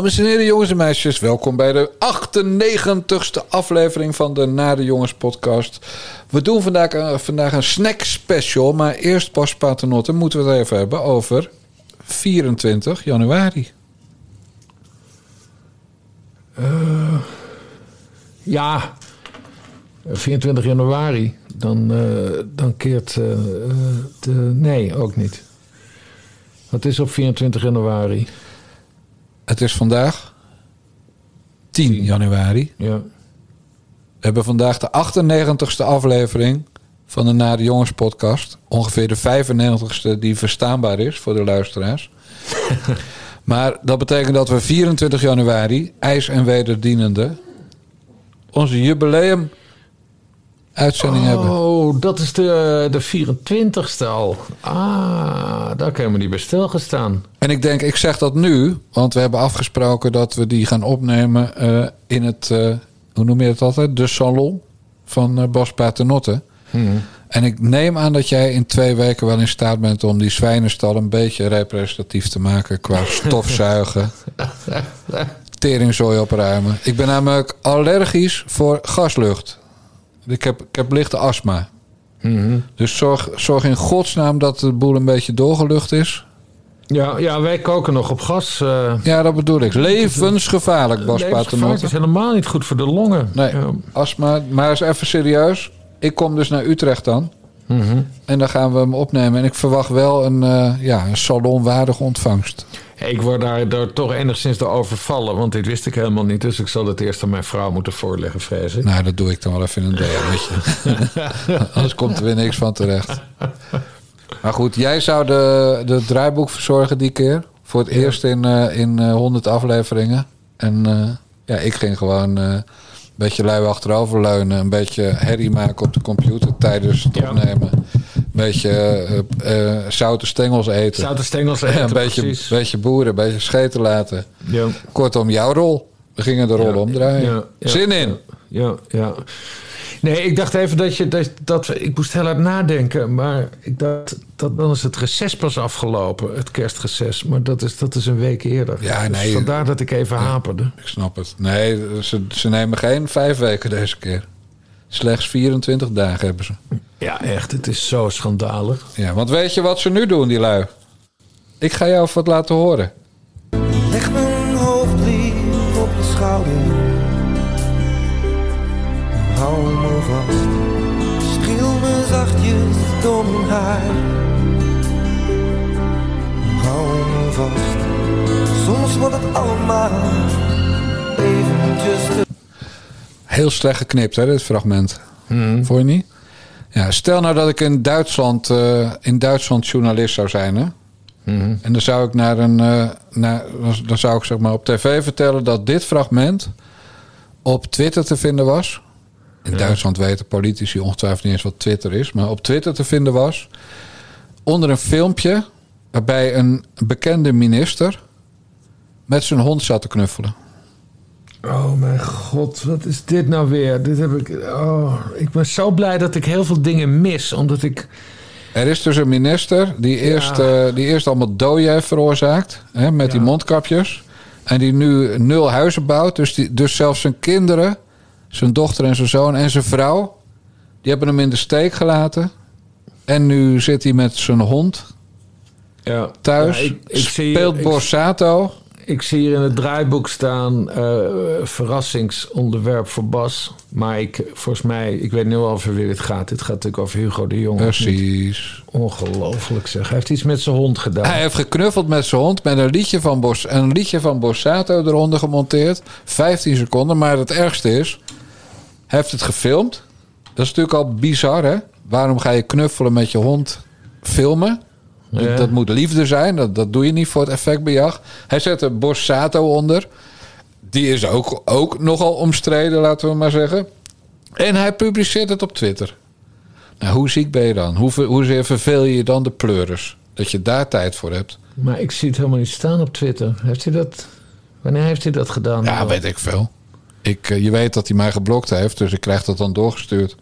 Dames en heren, jongens en meisjes, welkom bij de 98ste aflevering van de Nare Jongens podcast. We doen vandaag, uh, vandaag een snack special, maar eerst pas paternotte moeten we het even hebben over 24 januari. Uh, ja, 24 januari, dan, uh, dan keert de... Nee, ook niet. Wat is op 24 januari? Het is vandaag 10 januari. Ja. We hebben vandaag de 98ste aflevering van de Nare Jongens podcast. Ongeveer de 95ste die verstaanbaar is voor de luisteraars. maar dat betekent dat we 24 januari, ijs en wederdienende, onze jubileum uitzending hebben. Oh, dat is de, de 24ste al. Ah, daar kan helemaal niet bij stilgestaan. En ik denk, ik zeg dat nu, want we hebben afgesproken dat we die gaan opnemen uh, in het, uh, hoe noem je het altijd? De salon van uh, Bas Paternotte. Hmm. En ik neem aan dat jij in twee weken wel in staat bent om die zwijnenstal een beetje representatief te maken qua stofzuigen. teringzooi opruimen. Ik ben namelijk allergisch voor gaslucht. Ik heb, ik heb lichte astma. Mm-hmm. Dus zorg, zorg in godsnaam dat de boel een beetje doorgelucht is. Ja, ja wij koken nog op gas. Uh, ja, dat bedoel ik. Levensgevaarlijk, Bas Levensgevaarlijk is helemaal niet goed voor de longen. Nee, ja. astma. Maar eens even serieus. Ik kom dus naar Utrecht dan. Mm-hmm. En dan gaan we hem opnemen. En ik verwacht wel een, uh, ja, een salonwaardige ontvangst. Ik word daar, daar toch enigszins door overvallen, want dit wist ik helemaal niet. Dus ik zal het eerst aan mijn vrouw moeten voorleggen, vrees ik. Nou, dat doe ik dan wel even in een DM'tje. Anders komt er weer niks van terecht. Maar goed, jij zou de, de draaiboek verzorgen die keer. Voor het ja. eerst in, uh, in uh, 100 afleveringen. En uh, ja, ik ging gewoon een beetje lui achteroverleunen. Een beetje herrie maken op de computer tijdens het ja. opnemen. Beetje uh, zoute stengels eten. Zoute stengels eten, Een beetje, beetje boeren, een beetje scheten laten. Ja. Kortom, jouw rol. We gingen de rol ja, omdraaien. Ja, ja, Zin in. Ja, ja. Nee, ik dacht even dat je... Dat, dat, ik moest heel hard nadenken. Maar ik dacht, dat, dan is het reces pas afgelopen. Het kerstreces. Maar dat is, dat is een week eerder. Ja, dus nee. vandaar dat ik even haperde. Ik snap het. Nee, ze, ze nemen geen vijf weken deze keer. Slechts 24 dagen hebben ze. Ja, echt. Het is zo schandalig. Ja, want weet je wat ze nu doen, die lui? Ik ga jou wat laten horen. Leg mijn hoofd lief op je schouder. Hou me vast. Streel me zachtjes door mijn haar. Hou me vast. Soms wordt het allemaal eventjes te... Heel slecht geknipt, hè, dit fragment. Hmm. Vond je niet? Ja, stel nou dat ik in Duitsland, uh, in Duitsland journalist zou zijn, hè? Mm-hmm. En dan zou ik naar een, uh, naar, dan zou ik zeg maar op tv vertellen dat dit fragment op Twitter te vinden was. In Ja. Duitsland weten politici ongetwijfeld niet eens wat Twitter is, maar op Twitter te vinden was onder een filmpje waarbij een bekende minister met zijn hond zat te knuffelen. Oh mijn god, wat is dit nou weer? Dit heb ik. Oh, ik ben zo blij dat ik heel veel dingen mis, omdat ik. Er is dus een minister die eerst, Ja. uh, die eerst allemaal doden heeft veroorzaakt. Hè, met die mondkapjes. En die nu nul huizen bouwt. Dus, die, dus zelfs zijn kinderen, zijn dochter en zijn zoon en zijn vrouw... die hebben hem in de steek gelaten. En nu zit hij met zijn hond Ja, thuis. Ik, speelt Borsato. Ik zie hier in het draaiboek staan. eh, verrassingsonderwerp voor Bas. Maar ik, volgens mij, ik weet nu al over wie het gaat. Dit gaat natuurlijk over Hugo de Jong. Precies. Ongelooflijk zeg. Hij heeft iets met zijn hond gedaan. Hij heeft geknuffeld met zijn hond met een liedje van, Bos, een liedje van Borsato eronder gemonteerd. 15 seconden. Maar het ergste is, hij heeft het gefilmd. Dat is natuurlijk al bizar, hè? Waarom ga je knuffelen met je hond filmen? Dat- Ja. Dat moet liefde zijn. Dat, dat doe je niet voor het effectbejag. Hij zet er Borsato onder. Die is ook, ook nogal omstreden, laten we maar zeggen. En hij publiceert het op Twitter. Nou, hoe ziek ben je dan? Hoe, hoezeer verveel je je dan de pleuris? Dat je daar tijd voor hebt. Maar ik zie het helemaal niet staan op Twitter. Heeft hij dat... Wanneer heeft hij dat gedaan? Ja, weet ik veel. Ik, eh, je weet dat hij mij geblokt heeft, dus ik krijg dat dan doorgestuurd.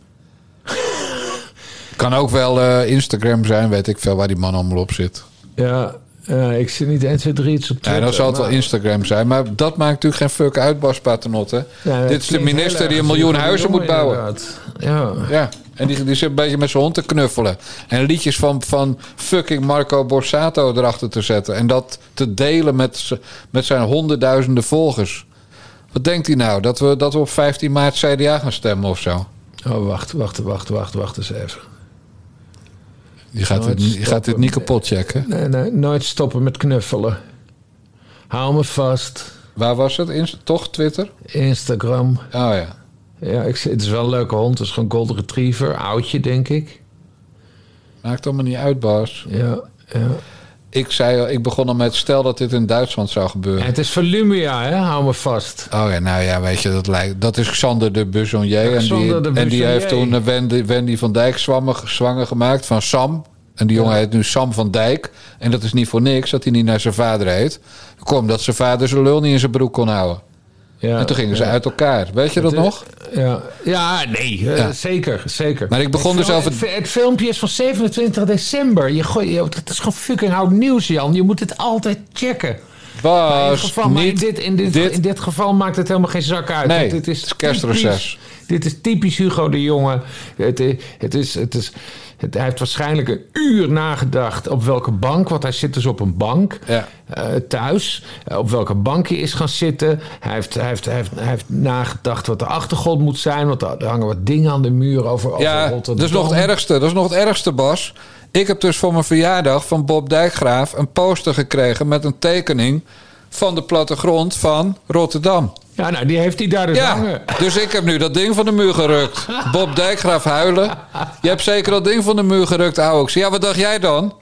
Kan ook wel eh, Instagram zijn, weet ik veel waar die man allemaal op zit. Ja, Eh, ik zie niet 1, 2, 3 iets op Ja, Twitter. dan zal het wel Instagram zijn. Maar dat maakt natuurlijk geen fuck uit, Bas Paternotte. Ja, Dit is de minister die een miljoen huizen moet bouwen. inderdaad. Ja. Ja, en die, die zit een beetje met zijn hond te knuffelen. En liedjes van, van fucking Marco Borsato erachter te zetten. En dat te delen met, met zijn honderdduizenden volgers. Wat denkt hij nou? Dat we, dat we op 15 maart CDA gaan stemmen of zo? Oh, wacht, wacht, wacht, wacht, wacht eens even. Je gaat, Nooit het, je gaat dit niet kapot checken. Nee, nee, nooit stoppen met knuffelen. Hou me vast. Waar was het? Inst- toch Twitter? Instagram. Oh ja. Ja, ik, het is wel een leuke hond. Het is gewoon Golden Retriever. Oudje, denk ik. Maakt allemaal niet uit, Bas. Ja, ja. Ik, zei, ik begon al met stel dat dit in Duitsland zou En gebeuren. het is Volumia, hè? Hou me vast. Oh ja, nou ja, weet je, dat, lijkt, dat is Xander de Besonnier. En die, en die heeft toen eh, Wendy, Wendy van Dijk zwanger, zwanger gemaakt van Sam. En die jongen heet nu Sam van Dijk. En dat is niet voor niks dat hij niet naar zijn vader heet. Kom, dat zijn vader zijn lul niet in zijn broek kon houden. Ja, en toen gingen ze ja. uit elkaar. Weet je dat is- nog? Ja, ja nee, eh, zeker, zeker. Maar ik begon het dus over- Het, het filmpje is van 27 december. Je gooi, je, het is gewoon fucking oud nieuws, Jan. Je moet het altijd checken. Maar in, geval, niet dit, in, dit, dit- in dit geval maakt het helemaal geen zak uit. Nee, Want dit is, het is kerstreces. typisch- Dit is typisch Hugo de Jonge. Het, het is, het is, het, hij heeft waarschijnlijk een uur nagedacht op welke bank. Want hij zit dus op een bank Ja. eh, thuis. eh, op welke bank hij is gaan zitten. Hij heeft, hij, heeft, hij, heeft, hij heeft nagedacht wat de achtergrond moet zijn. Want er er hangen wat dingen aan de muur over, over Ja, Rotterdam. dat is nog het ergste. Dat is nog het ergste, Bas. Ik heb dus voor mijn verjaardag van Bob Dijkgraaf een poster gekregen met een tekening van de plattegrond van Rotterdam. Ja, nou, die heeft hij daar dus Ja, hangen. dus ik heb nu dat ding van de muur gerukt. Bob Dijkgraaf huilen. Je hebt zeker dat ding van de muur gerukt, Alex. Ja, wat dacht jij dan?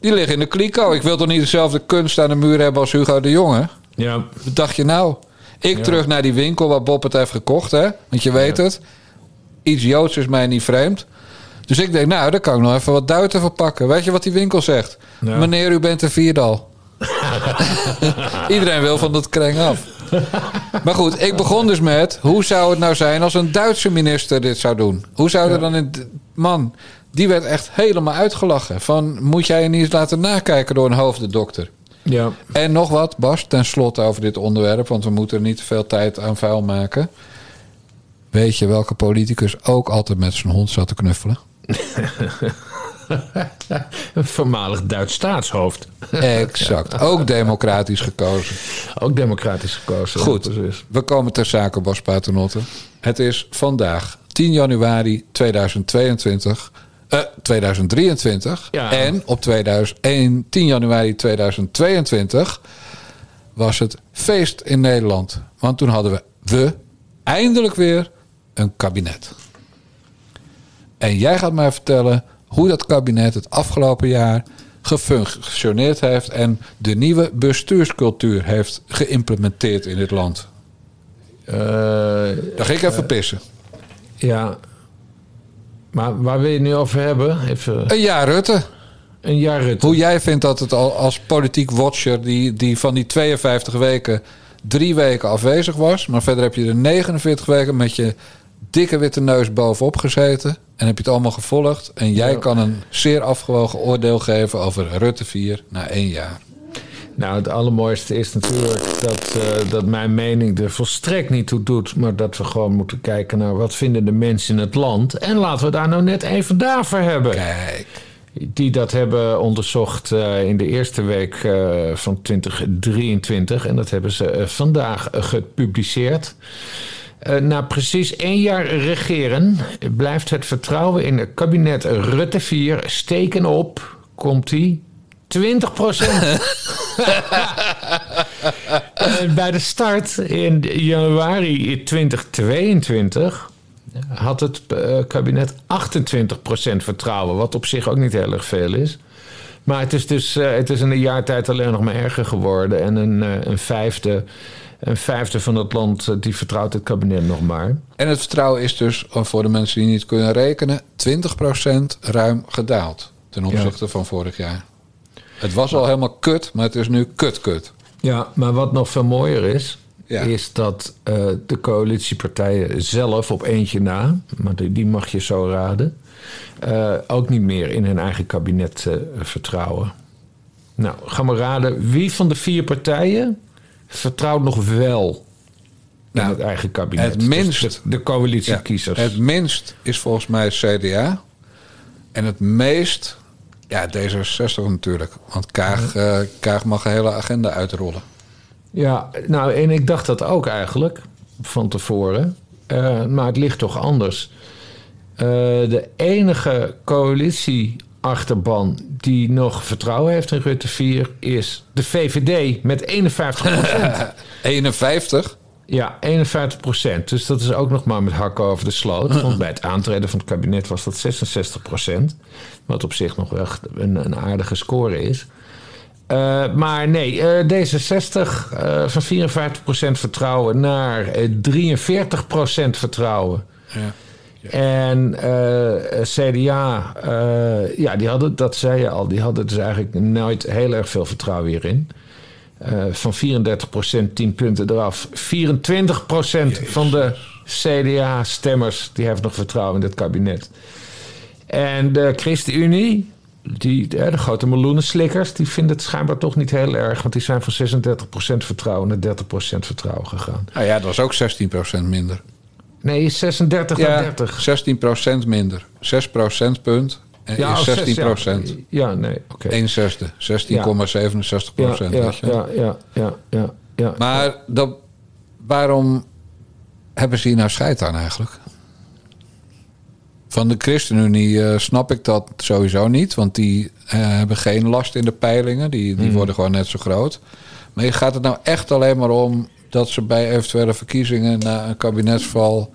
Die liggen in de kliko. Ik wil toch niet dezelfde kunst aan de muur hebben als Hugo de Jonge? Ja. Wat dacht je nou? Ik terug naar die winkel waar Bob het heeft gekocht, hè? Want je weet het. Iets Joods is mij niet vreemd. Dus ik denk, nou, daar kan ik nog even wat duiten voor pakken. Weet je wat die winkel zegt? Ja. Meneer, u bent een vierdal. Iedereen wil van dat kreng af. Maar goed, ik begon dus met... hoe zou het nou zijn als een Duitse minister dit zou doen? Hoe zou er dan... In, man, die werd echt helemaal uitgelachen. Van, moet jij je niet eens laten nakijken door een hoofddokter? Ja. En nog wat, Bas, ten slotte over dit onderwerp, want we moeten er niet te veel tijd aan vuil maken. Weet je welke politicus ook altijd met zijn hond zat te knuffelen? Een voormalig Duits staatshoofd. Exact. Ook democratisch gekozen. Ook democratisch gekozen. Goed, precies. we komen ter zake, Bas Paternotte. Het is vandaag 10 januari 2022. eh 2023. Ja. En op 2001, 10 januari 2022 was het feest in Nederland. Want toen hadden we, we eindelijk weer een kabinet. En jij gaat mij vertellen hoe dat kabinet het afgelopen jaar gefunctioneerd heeft en de nieuwe bestuurscultuur heeft geïmplementeerd in dit land. Eh, Dan ga ik even pissen. ja. Maar waar wil je het nu over hebben? Even Een jaar Rutte. een jaar Rutte. Hoe jij vindt dat het al als politiek watcher, die, die van die 52 weken drie weken afwezig was. Maar verder heb je er 49 weken met je dikke witte neus bovenop gezeten. En heb je het allemaal gevolgd. En jij Ja. kan een zeer afgewogen oordeel geven over Rutte 4 na één jaar. Nou, het allermooiste is natuurlijk dat, eh, dat mijn mening er volstrekt niet toe doet. Maar dat we gewoon moeten kijken naar wat vinden de mensen in het land. En laten we daar nou net even daarvoor hebben. Kijk. Die dat hebben onderzocht eh, in de eerste week eh, van 2023. En dat hebben ze vandaag gepubliceerd. Eh, na precies één jaar regeren blijft het vertrouwen in het kabinet Rutte 4 steken op. Komt ie? 20% Eh, bij de start in januari 2022 had het eh, kabinet 28% vertrouwen. Wat op zich ook niet heel erg veel is. Maar het is dus het is in een jaar tijd alleen nog maar erger geworden. En een, een, vijfde, een vijfde van het land eh, die vertrouwt het kabinet nog maar. En het vertrouwen is dus, eh, voor de mensen die niet kunnen rekenen, 20% ruim gedaald ten opzichte van vorig jaar. Het was al helemaal kut, maar het is nu kut-kut. Ja, maar wat nog veel mooier is, Ja. is dat eh, de coalitiepartijen zelf op eentje na, maar die, die mag je zo raden, ook niet meer in hun eigen kabinet vertrouwen. Nou, ga maar raden. Wie van de vier partijen vertrouwt nog wel in Nou, het eigen kabinet? het Dus minst- de, de coalitiekiezers. Het minst is volgens mij CDA. En het meest, ja, D66 natuurlijk. Want Kaag, eh, Kaag mag een hele agenda uitrollen. Ja, nou, en ik dacht dat ook eigenlijk van tevoren. Eh, maar het ligt toch anders. Eh, de enige coalitieachterban die nog vertrouwen heeft in Rutte 4 is de VVD met 51% 51. Ja, 51 procent. Dus dat is ook nog maar met hakken over de sloot. Want bij het aantreden van het kabinet was dat 66 procent. Wat op zich nog echt een, een aardige score is. Eh, maar nee, eh, D66 eh, van 54 procent vertrouwen naar eh, 43 procent vertrouwen. Ja. En eh, CDA, eh, ja, die hadden, dat zei je al, die hadden dus eigenlijk nooit heel erg veel vertrouwen hierin. Eh, van 34% 10 punten eraf. 24% van de CDA-stemmers die heeft nog vertrouwen in dit kabinet. En de ChristenUnie, die, eh, de grote meloenenslikkers, die vinden het schijnbaar toch niet heel erg. Want die zijn van 36% vertrouwen naar 30% vertrouwen gegaan. Nou ja, dat was ook 16% minder. Nee, 36 naar 30. 16% minder. 6 procentpunt en Ja, is oh, 16 zes, procent. Ja, nee, oké. 1 zesde. 16,67 Ja, procent. ja, ja, ja, ja, ja, ja. Maar dat, waarom hebben ze hier nou scheid aan eigenlijk? Van de ChristenUnie eh, snap ik dat sowieso niet. Want die eh, hebben geen last in de peilingen. Die, die worden gewoon net zo groot. Maar gaat het nou echt alleen maar om dat ze bij eventuele verkiezingen na een kabinetsval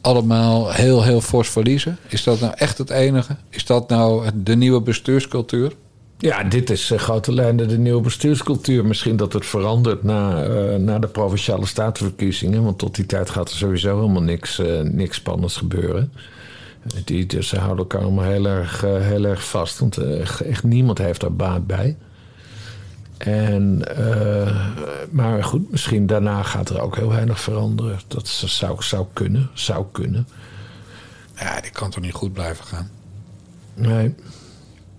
allemaal heel, heel fors verliezen? Is dat nou echt het enige? Is dat nou de nieuwe bestuurscultuur? Ja, dit is in grote lijnen de nieuwe bestuurscultuur. Misschien dat het verandert na, eh, na de provinciale statenverkiezingen. Want tot die tijd gaat er sowieso helemaal niks, eh, niks spannends gebeuren. Die, dus ze houden elkaar allemaal heel erg, heel erg vast. Want echt niemand heeft daar baat bij. En, eh, maar goed, misschien daarna gaat er ook heel weinig veranderen. Dat zou, zou kunnen, zou kunnen. Ja, die kan toch niet goed blijven gaan? Nee.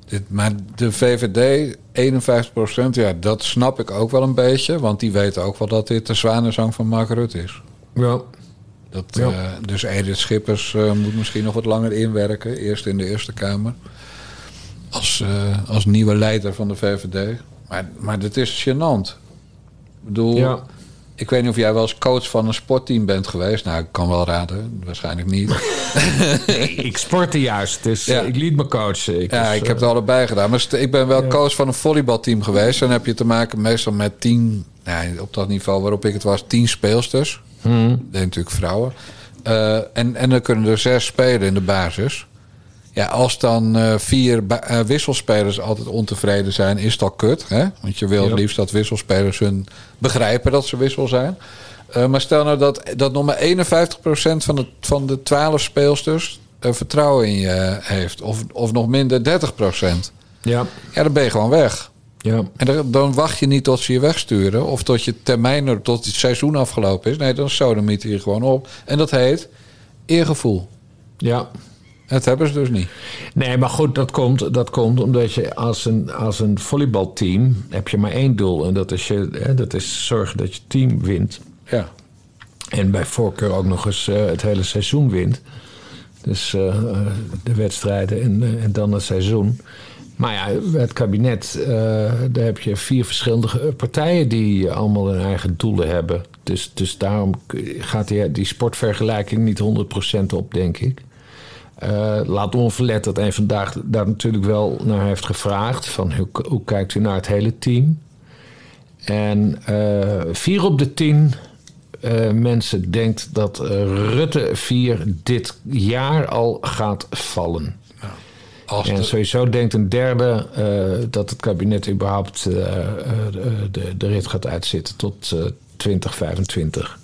Dit, maar de VVD, 51% ja, dat snap ik ook wel een beetje. Want die weten ook wel dat dit de zwanenzang van Mark Rutte is. Ja. Dat, Ja. eh, dus Edith Schippers eh, moet misschien nog wat langer inwerken. Eerst in de Eerste Kamer. Als, als nieuwe leider van de VVD. Maar, maar dit is gênant. Ik bedoel, Ja. ik weet niet of jij wel eens coach van een sportteam bent geweest. Nou, ik kan wel raden. Waarschijnlijk niet. Nee, ik sportte juist, dus Ja. ik liet me coachen. Ik Ja, was, ik eh, heb het allebei gedaan. Maar ik ben wel coach van een volleybalteam geweest. Dan heb je te maken meestal met tien, nee, op dat niveau waarop ik het was, tien speelsters. Hmm. Dat deed natuurlijk vrouwen. Eh, en, en dan kunnen er zes spelen in de basis. Ja, als dan eh, vier eh, wisselspelers altijd ontevreden zijn, is dat kut. Hè? Want je wil het liefst dat wisselspelers hun begrijpen dat ze wissel zijn. Eh, maar stel nou dat, dat nog maar 51% van de, van de 12 speelsters vertrouwen in je heeft. Of, of nog minder 30%. Ja, Ja, dan ben je gewoon weg. ja. En dan, dan wacht je niet tot ze je wegsturen. Of tot je termijn, er- tot het seizoen afgelopen is. Nee, dan sodemiet je gewoon op. En dat heet eergevoel. ja. Dat hebben ze dus niet. Nee, maar goed, dat komt, dat komt omdat je als een, als een volleybalteam heb je maar één doel. En dat is, je, hè, dat is zorgen dat je team wint. Ja. En bij voorkeur ook nog eens eh, het hele seizoen wint. Dus eh, eh, de wedstrijden en, en dan het seizoen. Maar ja, het kabinet, daar heb je vier verschillende partijen die allemaal hun eigen doelen hebben. Dus, dus daarom gaat die, die sportvergelijking niet 100% op, denk ik. Eh, laat onverlet dat een vandaag daar natuurlijk wel naar heeft gevraagd. Van hoe, hoe kijkt u naar het hele team? En eh, vier op de tien eh, mensen denkt dat Rutte 4 dit jaar al gaat vallen. Als En de- sowieso denkt een derde dat het kabinet überhaupt de, de, rit gaat uitzitten tot eh 2025.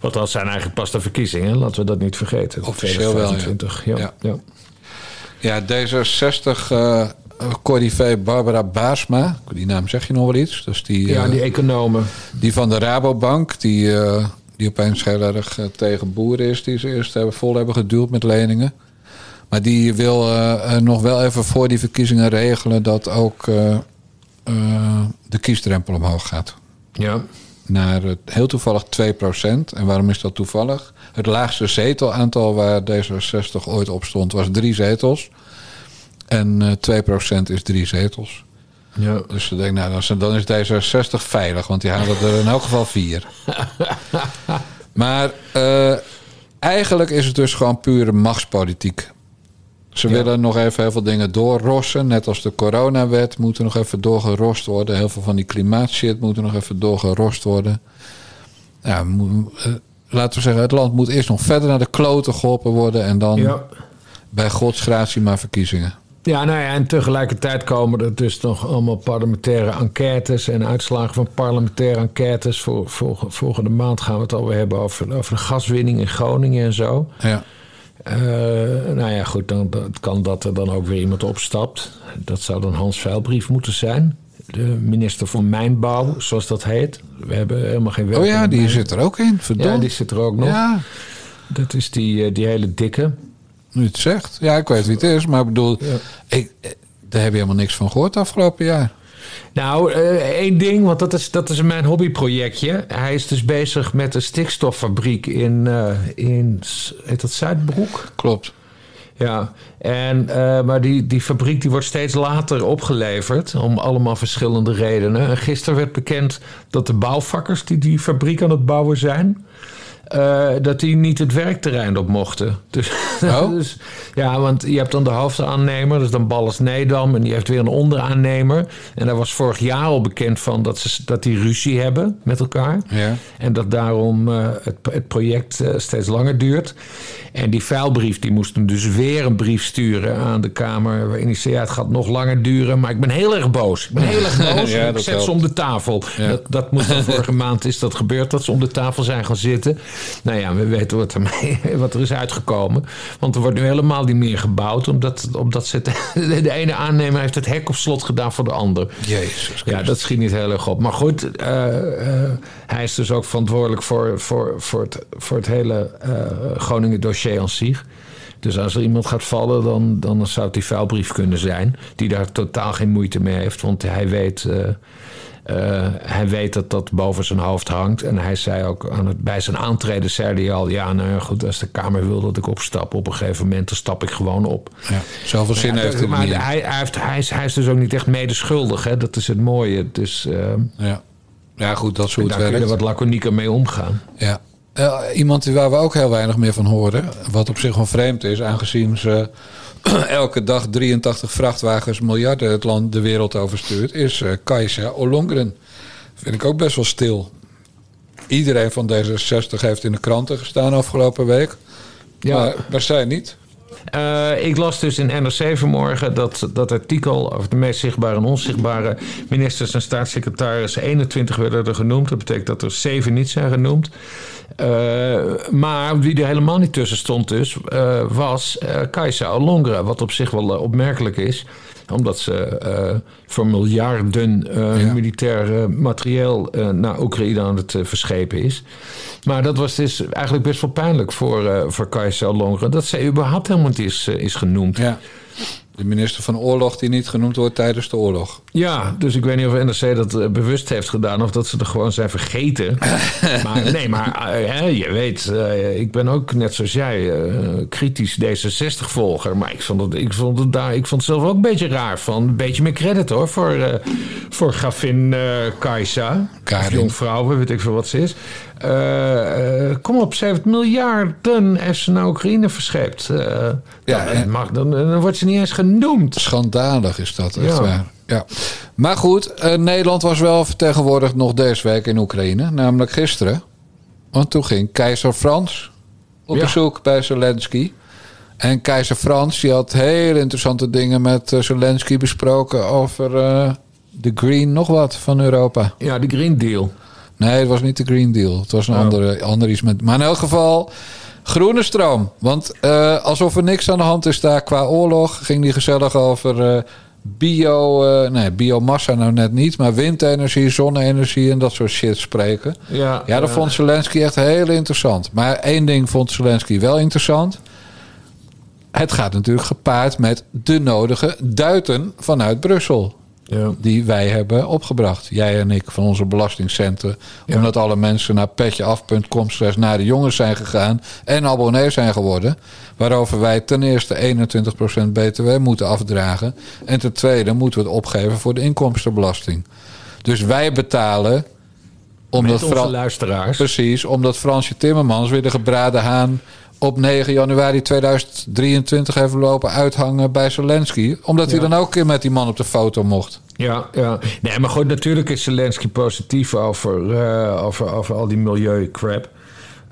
Want dat zijn eigenlijk pas de verkiezingen, laten we dat niet vergeten. Officieel wel, ja. 2025, ja. Ja. ja. ja, D66 eh corrivee Barbara Baarsma. Die naam zeg je nog wel iets. Dus die, Ja, eh, die economen. Die van de Rabobank, die, eh, die opeens heel erg eh, tegen boeren is, die ze eerst hebben, vol hebben geduwd met leningen. Maar die wil eh, eh, nog wel even voor die verkiezingen regelen dat ook eh, eh, de kiesdrempel omhoog gaat. Ja. Naar het, heel toevallig 2%. En waarom is dat toevallig? Het laagste zetelaantal waar D66 ooit op stond was drie zetels. En eh 2% is drie zetels. ja. Dus ze denken, nou, dan is- dan is D66 veilig, want die halen er in elk geval vier. maar eh, eigenlijk is het dus gewoon pure machtspolitiek. Ze Ja. willen nog even heel veel dingen doorrossen. Net als de coronawet moet er nog even doorgerost worden. Heel veel van die klimaatshit moet er nog even doorgerost worden. Ja, eh, laten we zeggen, het land moet eerst nog verder naar de kloten geholpen worden. En dan ja. bij gods gratie maar verkiezingen. Ja, nou ja, en tegelijkertijd komen er dus nog allemaal parlementaire enquêtes en uitslagen van parlementaire enquêtes. Voor, voor, volgende maand gaan we het alweer hebben over, over de gaswinning in Groningen en zo. Ja. Eh, nou ja, goed, dan, kan dat er dan ook weer iemand opstapt. Dat zou dan Hans Veilbrief moeten zijn. De minister van Mijnbouw, zoals dat heet. We hebben helemaal geen werk Oh ja, die mijn- zit er ook in. Verdomd. Ja, die zit er ook nog. Ja, Dat is die, eh, die hele dikke. nu het zegt. Ja, ik weet wie het is. Maar ik bedoel, Ja. ik, eh, daar heb je helemaal niks van gehoord afgelopen jaar. Nou, eh, één ding, want dat is, dat is mijn hobbyprojectje. Hij is dus bezig met een stikstoffabriek in, eh, in heet dat Zuidbroek? Klopt. Ja, en, eh, maar die, die fabriek die wordt steeds later opgeleverd. Om allemaal verschillende redenen. En gisteren werd bekend dat de bouwvakkers die die fabriek aan het bouwen zijn. Eh, dat die niet het werkterrein op mochten. Dus, Oh. dus, ja, want je hebt dan de hoofdaannemer, dus dan Ballas Nedam, en die heeft weer een onderaannemer. En daar was vorig jaar al bekend van dat, ze, dat die ruzie hebben met elkaar. Ja. En dat daarom eh, het, het project eh, steeds langer duurt. En die vuilbrief die moest hem dus weer een brief sturen aan de Kamer. Waarin hij zei: ja, het gaat nog langer duren. Maar ik ben heel erg boos. Ik ben heel erg boos. Ja, ik zet helpt. ze om de tafel. Ja. Dat, dat dan vorige maand is dat gebeurd. Dat ze om de tafel zijn gaan zitten. Nou ja, we weten wat er, mee, wat er is uitgekomen. Want er wordt nu helemaal niet meer gebouwd. Omdat, omdat ze het- de ene aannemer heeft het hek op slot gedaan voor de ander. Jezus. Ja, dat schiet niet heel erg op. Maar goed, eh, eh, hij is dus ook verantwoordelijk voor, voor, voor, het, voor het hele eh, Groningen dossier aan zich. Dus als er iemand gaat vallen, dan, dan zou het die vuilbrief kunnen zijn. Die daar totaal geen moeite mee heeft. Want hij weet, hij weet dat dat boven zijn hoofd hangt. En hij zei ook aan het, bij zijn aantreden, zei hij al... ja, nou ja, goed, als de Kamer wil dat ik opstap op een gegeven moment... dan stap ik gewoon op. Ja. Zoveel zin heeft het maar niet. hij, hij, heeft, hij, is, hij is dus ook niet echt medeschuldig. Hè? Dat is het mooie. Dus eh, Ja. ja, goed, dat is hoe daar kun je wat laconieker mee omgaan. Ja. Eh, iemand die- waar we ook heel weinig meer van horen, wat op zich wel vreemd is, aangezien ze elke dag 83 vrachtwagens miljarden het land de wereld overstuurt, is eh Kajsa Ollongren. Vind ik ook best wel stil. Iedereen van D66 heeft in de kranten gestaan afgelopen week. Ja. Maar, maar zij niet. Eh, ik las dus in NRC vanmorgen dat dat artikel over de meest zichtbare en onzichtbare ministers en staatssecretarissen 21 werden er genoemd. Dat betekent dat er 7 niet zijn genoemd. Eh, maar wie er helemaal niet tussen stond dus, eh, was eh Kajsa. Wat op zich wel opmerkelijk is. Omdat ze voor miljarden Ja. militair materieel naar Oekraïne aan het verschepen is. Maar dat was dus eigenlijk best wel pijnlijk voor, eh voor Kajsa Ollongren. Dat zij überhaupt helemaal niet is, eh, is genoemd. Ja. De minister van Oorlog die niet genoemd wordt tijdens de oorlog. Ja, dus ik weet niet of NRC dat eh, bewust heeft gedaan of dat ze er gewoon zijn vergeten. maar nee, maar eh, je weet, eh, ik ben ook net zoals jij kritisch D66-volger. Maar ik vond, het, ik, vond het daar, ik vond het zelf ook een beetje raar van. Een beetje meer credit hoor voor, voor grafin eh Kajsa. Jongvrouw, weet ik veel wat ze is. Kom op, ze heeft miljarden heeft ze naar Oekraïne verscheept. Ja, dan, mag, dan, dan wordt ze niet eens genoemd. Schandalig is dat, echt Ja. waar. Ja. Maar goed, eh, Nederland was wel vertegenwoordigd nog deze week in Oekraïne. Namelijk gisteren. Want toen ging keizer Frans op Ja. bezoek bij Zelensky. En keizer Frans die had hele interessante dingen met eh, Zelensky besproken... over eh, de green nog wat van Europa. Ja, de Green Deal. Nee, het was niet de Green Deal. Het was een Oh. andere, ander iets met. Maar in elk geval, groene stroom. Want eh, alsof er niks aan de hand is daar qua oorlog, ging die gezellig over eh, bio. eh, nee, biomassa nou net niet, maar windenergie, zonne-energie en dat soort shit spreken. Ja, Ja, dat vond Zelensky echt heel interessant. Maar één ding vond Zelensky wel interessant. Het gaat natuurlijk gepaard met de nodige duiten vanuit Brussel. Ja. die wij hebben opgebracht. Jij en ik van onze belastingcenten. Omdat alle mensen naar petjeaf.com slash naar de jongens zijn gegaan. En abonnee zijn geworden. Waarover wij ten eerste 21% btw moeten afdragen. En ten tweede moeten we het opgeven voor de inkomstenbelasting. Dus wij betalen... Omdat Met onze Fran- luisteraars. Precies, omdat Fransje Timmermans weer de gebraden haan op 9 januari 2023 heeft lopen uithangen bij Zelensky. Omdat hij dan ook een keer met die man op de foto mocht. Ja, ja. Nee, maar goed, natuurlijk is Zelensky positief over, eh, over, over al die milieucrap.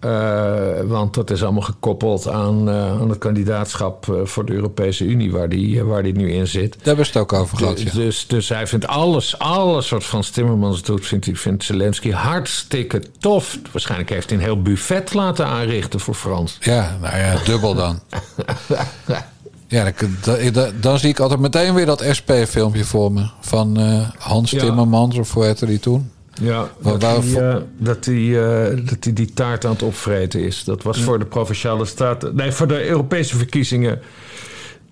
Eh, want dat is allemaal gekoppeld aan, eh, aan het kandidaatschap eh, voor de Europese Unie, waar die, waar die nu in zit. Daar hebben we het ook over gehad. Dus, Ja. dus, dus hij vindt alles, alles wat Frans Timmermans doet, vindt, hij, vindt Zelensky hartstikke tof. Waarschijnlijk heeft hij een heel buffet laten aanrichten voor Frans. ja, nou ja, dubbel dan. Ja, dan, zie ik altijd meteen weer dat SP-filmpje voor me. Van Hans Ja. Timmermans, of hoe heette die toen? Ja, Waar- dat hij, eh, dat, hij, eh, dat hij die taart aan het opvreten is. Dat was voor de Provinciale Staten... Nee, voor de Europese verkiezingen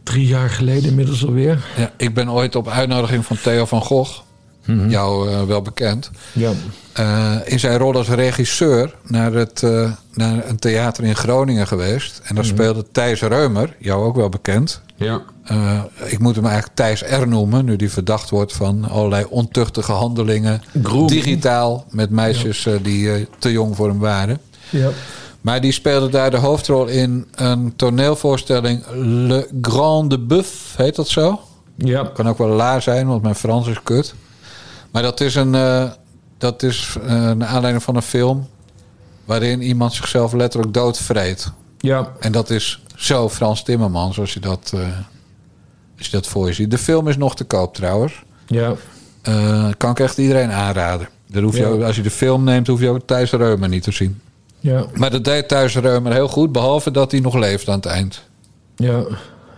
drie jaar geleden inmiddels alweer. Ja, ik ben ooit op uitnodiging van Theo van Gogh, jou eh, wel bekend... Ja, eh, in zijn rol als regisseur naar, het, eh, naar een theater in Groningen geweest. En daar speelde Thijs Reumer, jou ook wel bekend. ja. Ik moet hem eigenlijk Thijs R noemen, nu die verdacht wordt van allerlei ontuchtige handelingen. Digitaal, met meisjes die te jong voor hem waren. ja. Maar die speelde daar de hoofdrol in een toneelvoorstelling Le Grand de Buff, heet dat zo? ja. Kan ook wel la zijn, want mijn Frans is kut. Maar dat is een, eh, dat is een aanleiding van een film... waarin iemand zichzelf letterlijk doodvreet. ja. En dat is zo Frans Timmermans, als je dat, eh, als je dat voor je ziet. De film is nog te koop trouwens. ja. Kan ik echt iedereen aanraden. Daar hoef je Ja. ook- als je de film neemt, hoef je ook Thijs Reumer niet te zien. ja. Maar dat deed Thijs Reumer heel goed, behalve dat hij nog leeft aan het eind. ja.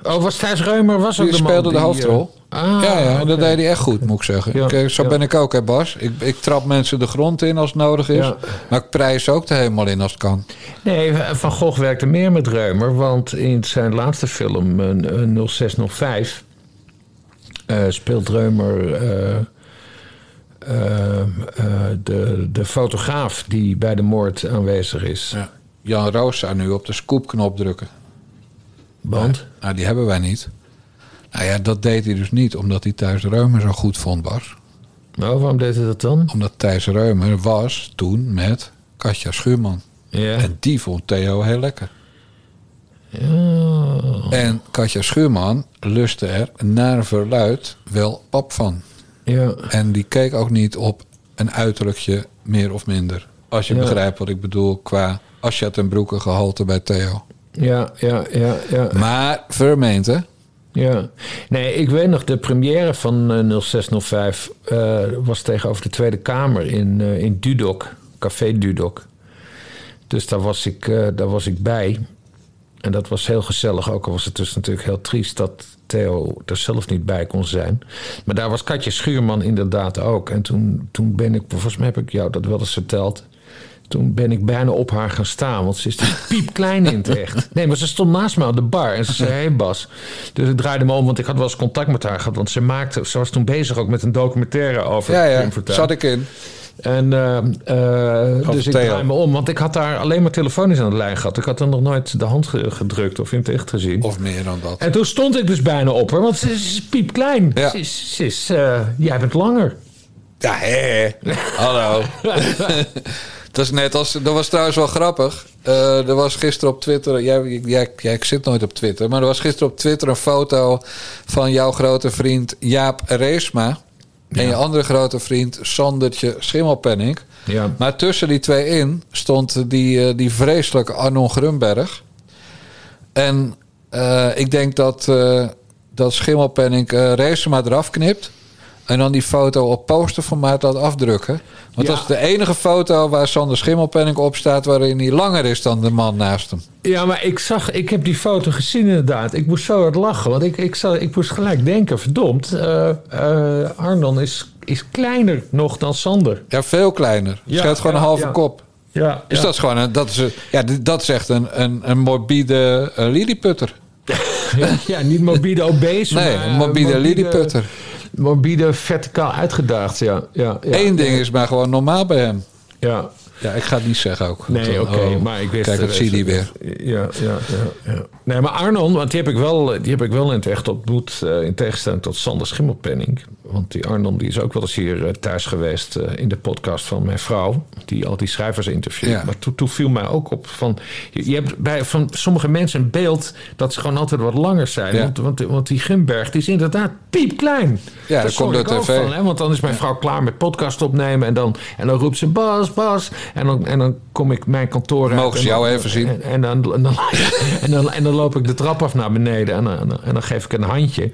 Oh, was Thijs Reumer was ook Die de man speelde de die, hoofdrol. eh, ah, ja, ja, dat deed hij echt goed, moet ik zeggen. Ja, Kijk, zo ja. ben ik ook, hè Bas. Ik, ik trap mensen de grond in als het nodig is. Ja. Maar ik prijs ook er helemaal in als het kan. Nee, Van Gogh werkte meer met Reumer, want in zijn laatste film, eh, eh, 0605, eh, speelt Reumer eh, eh, eh, de, de fotograaf die bij de moord aanwezig is. Ja. Jan Roos zou nu op de scoopknop drukken. Want? Nou, die hebben wij niet. Nou ja, dat deed hij dus niet omdat hij Thijs Reumer zo goed vond, Bas. Nou, waarom deed hij dat dan? Omdat Thijs Reumer was toen met Katja Schuurman. Ja. En die vond Theo heel lekker. Ja. En Katja Schuurman lustte er naar verluid wel pap van. Ja. En die keek ook niet op een uiterlijkje meer of minder. Als je Ja. begrijpt wat ik bedoel qua Asjat en Broeken gehalte bij Theo. Ja, ja, ja, ja. Maar vermeend, hè? Ja, nee, ik weet nog, de première van eh, 0605 eh, was tegenover de Tweede Kamer in, eh, in Dudok, Café Dudok. Dus daar was, ik, eh, daar was ik bij. En dat was heel gezellig, ook al was het dus natuurlijk heel triest dat Theo er zelf niet bij kon zijn. Maar daar was Katje Schuurman inderdaad ook. En toen, toen ben ik, volgens mij heb ik jou dat wel eens verteld. Toen ben ik bijna op haar gaan staan, want ze is dus piepklein in het echt. Nee, maar ze stond naast me aan de bar en ze zei: Hé hey Bas. Dus ik draaide me om, want ik had wel eens contact met haar gehad. Want ze, maakte, ze was toen bezig ook met een documentaire over Ja, ja. Zat ik in. En uh, uh, dus ik draai me om, want ik had daar alleen maar telefonisch aan de lijn gehad. Ik had er nog nooit de hand ge- gedrukt of in het echt gezien. Of meer dan dat. En toen stond ik dus bijna op haar, want ze is, piepklein. Ja. Ze is, ze is eh, jij bent langer. Ja, hè? Hallo. dat is net als. Dat was trouwens wel grappig. Eh, er was gisteren op Twitter. Jij, jij, jij, ik zit nooit op Twitter. Maar er was gisteren op Twitter een foto van jouw grote vriend Jaap Reesma. En je andere grote vriend Sandertje Schimmelpenning. Ja. Maar tussen die twee in stond die, eh, die vreselijke Arnon Grunberg. En eh, ik denk dat, eh dat Schimmelpenning uh, Reesma eraf knipt. En dan die foto op posterformaat laat afdrukken. Want Ja. dat is de enige foto waar Sander Schimmelpenning op staat... waarin hij langer is dan de man naast hem. Ja, maar ik zag, ik heb die foto gezien inderdaad. Ik moest zo hard lachen, want ik, ik, zag, ik moest gelijk denken: verdomd, eh eh, Arnon is, is kleiner nog dan Sander. Ja, veel kleiner. Ja, Scheelt gewoon ja, een halve kop. Ja, Dus dat is gewoon een, dat is, een- ja, dat is echt een, een, een morbide uh, lilliputter. ja, niet morbide obese, Nee, maar, een eh, morbide lilliputter. Morbide verticaal uitgedaagd, ja. ja, ja. Eén ding is maar gewoon normaal bij hem. Ja, Ja, ik ga het niet zeggen ook. Nee, oké, oh, maar ik wist... Kijk, dat zie je weer. Ja, ja, ja, ja. Nee, maar Arnon, want die heb ik wel, die heb ik wel in het echt ontmoet... eh, in tegenstelling tot Sander Schimmelpenning. Want die Arnon die is ook wel eens hier eh, thuis geweest... eh, in de podcast van mijn vrouw... die al die schrijvers interviewt. Ja. Maar toen, viel mij ook op van... Je, je hebt bij van sommige mensen een beeld... dat ze gewoon altijd wat langer zijn. Ja. Want, want, want die Gumberg die is inderdaad piepklein. Ja, Daar dat komt ook tv. van, hè, want dan is mijn vrouw klaar met podcast opnemen. En dan, en dan roept ze Bas, Bas. En dan, en dan kom ik mijn kantoor uit. Mogen ze en dan- jou even zien? En, en dan, en, dan, en, dan, en dan loop ik de trap af naar beneden. En, dan- en, dan- en dan geef ik een handje.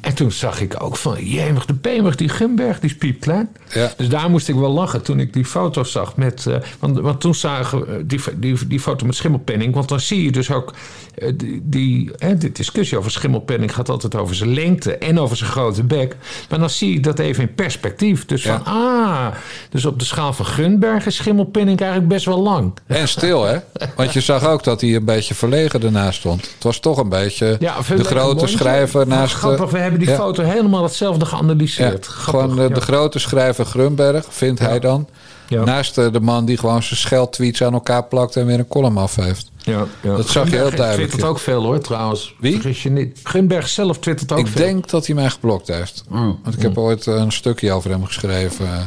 En toen zag ik ook van... Jemig, de Pemig, die Gumberg, die is piepklein. Ja. Dus daar moest ik wel lachen toen ik die foto's zag. Met, eh, want, want toen zagen we die, die, die foto met schimmelpenning. Want dan zie je dus ook... eh, die, die, hè, de discussie over schimmelpenning gaat altijd over zijn lengte... en over zijn grote bek. Maar dan zie ik dat even in perspectief. Dus Ja. van, ah... Dus op de schaal van Gunberg is schimmelpenning eigenlijk best wel lang. En stil, hè? Want je zag ook dat hij een beetje verlegen ernaast stond. Het was toch een beetje Ja, de grote schrijver naast... Grappig, we hebben die ja. foto helemaal hetzelfde Ja, geanalyseerd. Grappig, gewoon eh, ja. de grote schrijver Grunberg, vindt hij dan. Ja. Naast eh, de man die gewoon zijn scheldtweets aan elkaar plakt en weer een column af heeft. Ja, ja. Dat zag je heel duidelijk, twittert ook veel hoor, trouwens. Wie? Vergis je niet. Gunberg zelf twittert ook ik veel. denk dat hij mij geblokt heeft. Oh. Want ik heb ooit eh, een stukje over hem geschreven. eh,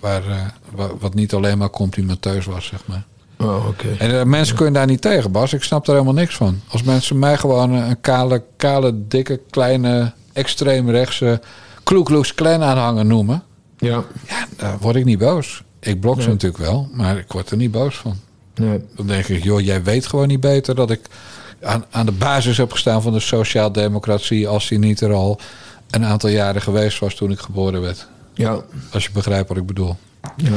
Waar, eh, wa- wat niet alleen maar complimenteus was, zeg maar. Oh, oké. En eh, mensen kunnen daar niet tegen, Bas. Ik snap daar helemaal niks van. Als mensen mij gewoon een een kale, kale dikke, kleine, extreemrechtse... Kloekloeks Klan aanhanger noemen... Ja, Ja, daar word ik niet boos. Ik blok ze Nee. natuurlijk wel, maar ik word er niet boos van. nee. Dan denk ik, joh, jij weet gewoon niet beter dat ik aan, aan de basis heb gestaan van de sociaaldemocratie als die niet er al een aantal jaren geweest was toen ik geboren werd. Ja, Als je begrijpt wat ik bedoel. Ja.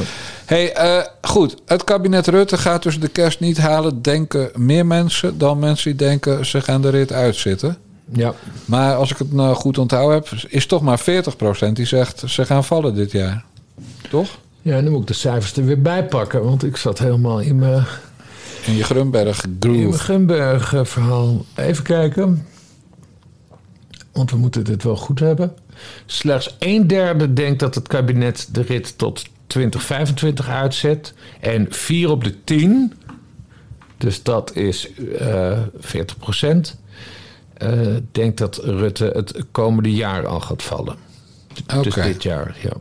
hey, eh, goed. Het kabinet Rutte gaat dus de kerst niet halen, denken meer mensen dan mensen die denken ze gaan de rit uitzitten. ja. Maar als ik het nou goed onthouden heb, is toch maar 40% die zegt ze gaan vallen dit jaar. Toch? Ja, nu moet ik de cijfers er weer bij pakken. Want ik zat helemaal in mijn, In je Grunberg in mijn groove. Gunberg-verhaal. Even kijken. Want we moeten dit wel goed hebben. Slechts een derde denkt dat het kabinet de rit tot 2025 uitzet. En 4 op de 10, dus dat is eh 40 procent, eh, denkt dat Rutte het komende jaar al gaat vallen. Dus dit jaar, ja.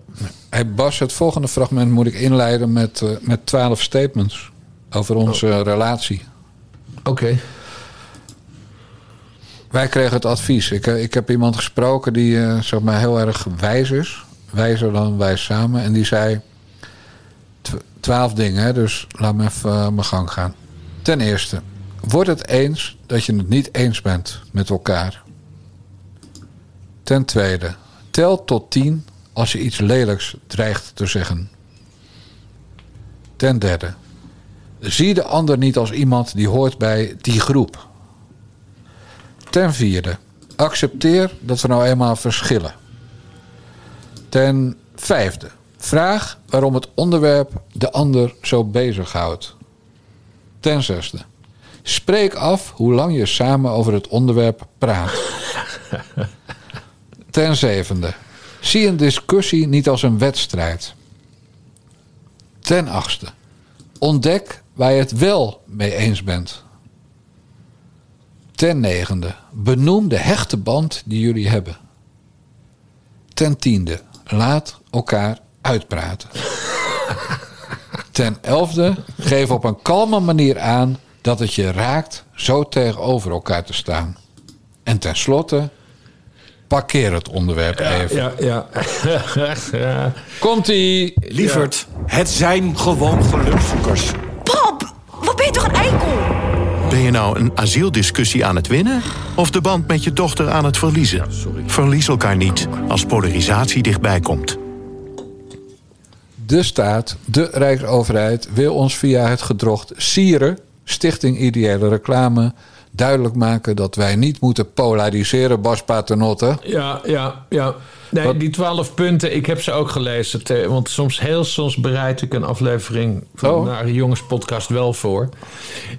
Hey Bas, het volgende fragment moet ik inleiden met, eh, met 12 statements over onze Oh. relatie. Oké. Wij kregen het advies. Ik, eh, ik heb iemand gesproken die eh, zeg maar heel erg wijs is. Wijzer dan wij samen. En die zei twaalf dingen, dus laat me even eh, mijn gang gaan. Ten eerste, word het eens dat je het niet eens bent met elkaar. Ten tweede, tel tot tien als je iets lelijks dreigt te zeggen. Ten derde, zie de ander niet als iemand die hoort bij die groep. Ten vierde, accepteer dat we nou eenmaal verschillen. Ten vijfde, vraag waarom het onderwerp de ander zo bezighoudt. Ten zesde, spreek af hoe lang je samen over het onderwerp praat. Ten zevende, zie een discussie niet als een wedstrijd. Ten achtste, ontdek waar je het wel mee eens bent. Ten negende, benoem de hechte band die jullie hebben. Ten tiende, laat elkaar uitpraten. Ten elfde, geef op een kalme manier aan dat het je raakt zo tegenover elkaar te staan. En tenslotte, parkeer het onderwerp even. Ja, ja. ja. Komt-ie! Lieverd, het zijn gewoon gelukzoekers. Pap, wat ben je toch een eikel? Ben je nou een asieldiscussie aan het winnen of de band met je dochter aan het verliezen? Verlies elkaar niet als polarisatie dichtbij komt. De staat, de Rijksoverheid, wil ons via het gedrocht Sieren, Stichting Ideële Reclame, duidelijk maken dat wij niet moeten polariseren, Bas Paternotte. Ja, ja, ja. Nee, Wat- die twaalf punten, ik heb ze ook gelezen. Te- want soms, heel soms bereid ik een aflevering van Oh. naar een jongenspodcast wel voor.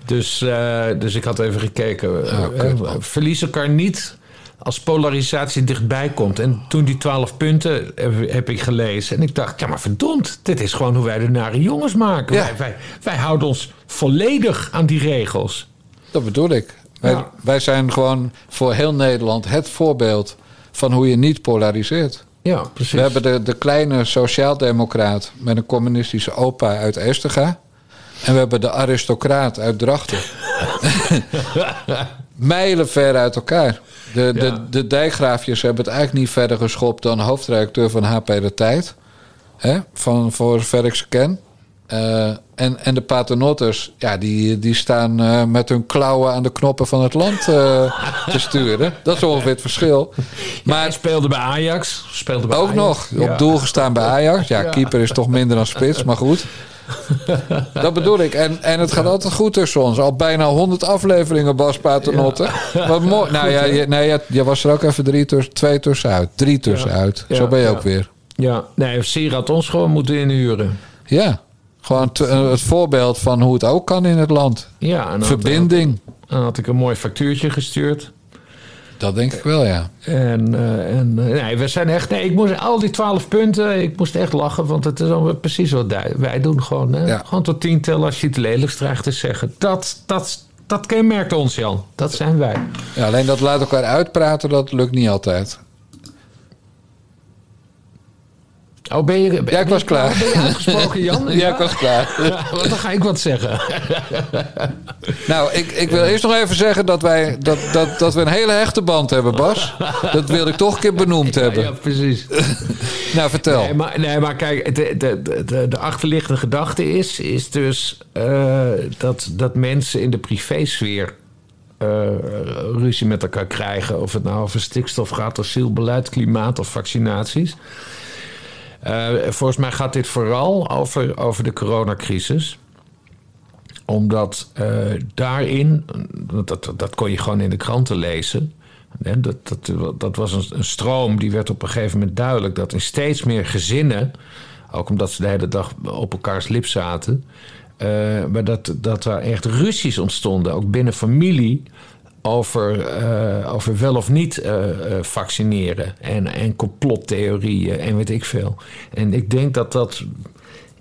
Dus, eh, dus ik had even gekeken. Oh, Eh, man. verlies elkaar niet als polarisatie dichtbij komt. En toen die twaalf punten heb, heb ik gelezen. En ik dacht, ja maar verdomd, dit is gewoon hoe wij de nare jongens maken. Ja. Wij, wij, wij houden ons volledig aan die regels. Dat bedoel ik. Wij, Ja. wij zijn gewoon voor heel Nederland het voorbeeld van hoe je niet polariseert. Ja, precies. We hebben de, de kleine sociaaldemocraat met een communistische opa uit Esterga. En we hebben de aristocraat uit Drachten. Mijlen ver uit elkaar. De, de, Ja. de dijkgraafjes hebben het eigenlijk niet verder geschopt dan hoofdredacteur van HP De Tijd. Hè? Van, voor zover ik ze ken. Eh, en, en de paternotters, ja, die, die staan eh, met hun klauwen aan de knoppen van het land eh, te sturen. Dat is ongeveer het verschil. Maar speelde bij Ajax. Speelde bij ook Ajax. nog Ja. op doel gestaan bij Ajax. Ja, keeper is toch minder dan spits, maar goed. Dat bedoel ik. En, en het gaat altijd goed tussen ons. Al bijna 100 afleveringen, Bas Paternotte. Wat mooi. Nou ja, je, nee, je, was er ook even drie tussen, twee tussenuit. Drie tussenuit. Zo ben je ook weer. Ja, nee, Sier had ons gewoon moeten inhuren. Ja. Gewoon eh, het voorbeeld van hoe het ook kan in het land. Ja, en Verbinding. Dan had ik een mooi factuurtje gestuurd. Dat denk ik wel, ja. En, eh, en eh, nee, we zijn echt. Nee, ik moest al die twaalf punten. Ik moest echt lachen, want het is allemaal precies wat wij, wij doen. Gewoon, hè? Ja. gewoon tot tien tellen als je het lelijkst dreigt te zeggen. Dat, dat, dat kenmerkt ons, Jan. Dat zijn wij. ja. Alleen dat laat elkaar uitpraten, dat lukt niet altijd. Oh, ben je. ben Ja, ik was klaar. Ben je uitgesproken, Jan? Ja, ik was klaar. Want dan ga ik wat zeggen. Nou, ik, ik wil eerst nog even zeggen dat, wij, dat, dat, dat we een hele hechte band hebben, Bas. Dat wilde ik toch een keer benoemd hebben. Ja, precies. Nou, vertel. Nee, maar, nee, maar kijk, de, de, de- de, de achterliggende gedachte is, is dus eh, dat, dat mensen in de privésfeer eh, ruzie met elkaar krijgen. Of het nou over stikstof gaat, asielbeleid, klimaat of vaccinaties. Eh, volgens mij gaat dit vooral over, over de coronacrisis omdat eh, daarin, dat, dat, kon je gewoon in de kranten lezen. Dat, dat, dat was een, een stroom die werd op een gegeven moment duidelijk dat in steeds meer gezinnen, ook omdat ze de hele dag op elkaars lip zaten, eh, maar dat, dat er echt ruzies ontstonden, ook binnen familie. Over, eh, over wel of niet eh, eh, vaccineren. En, en complottheorieën en weet ik veel. En ik denk dat dat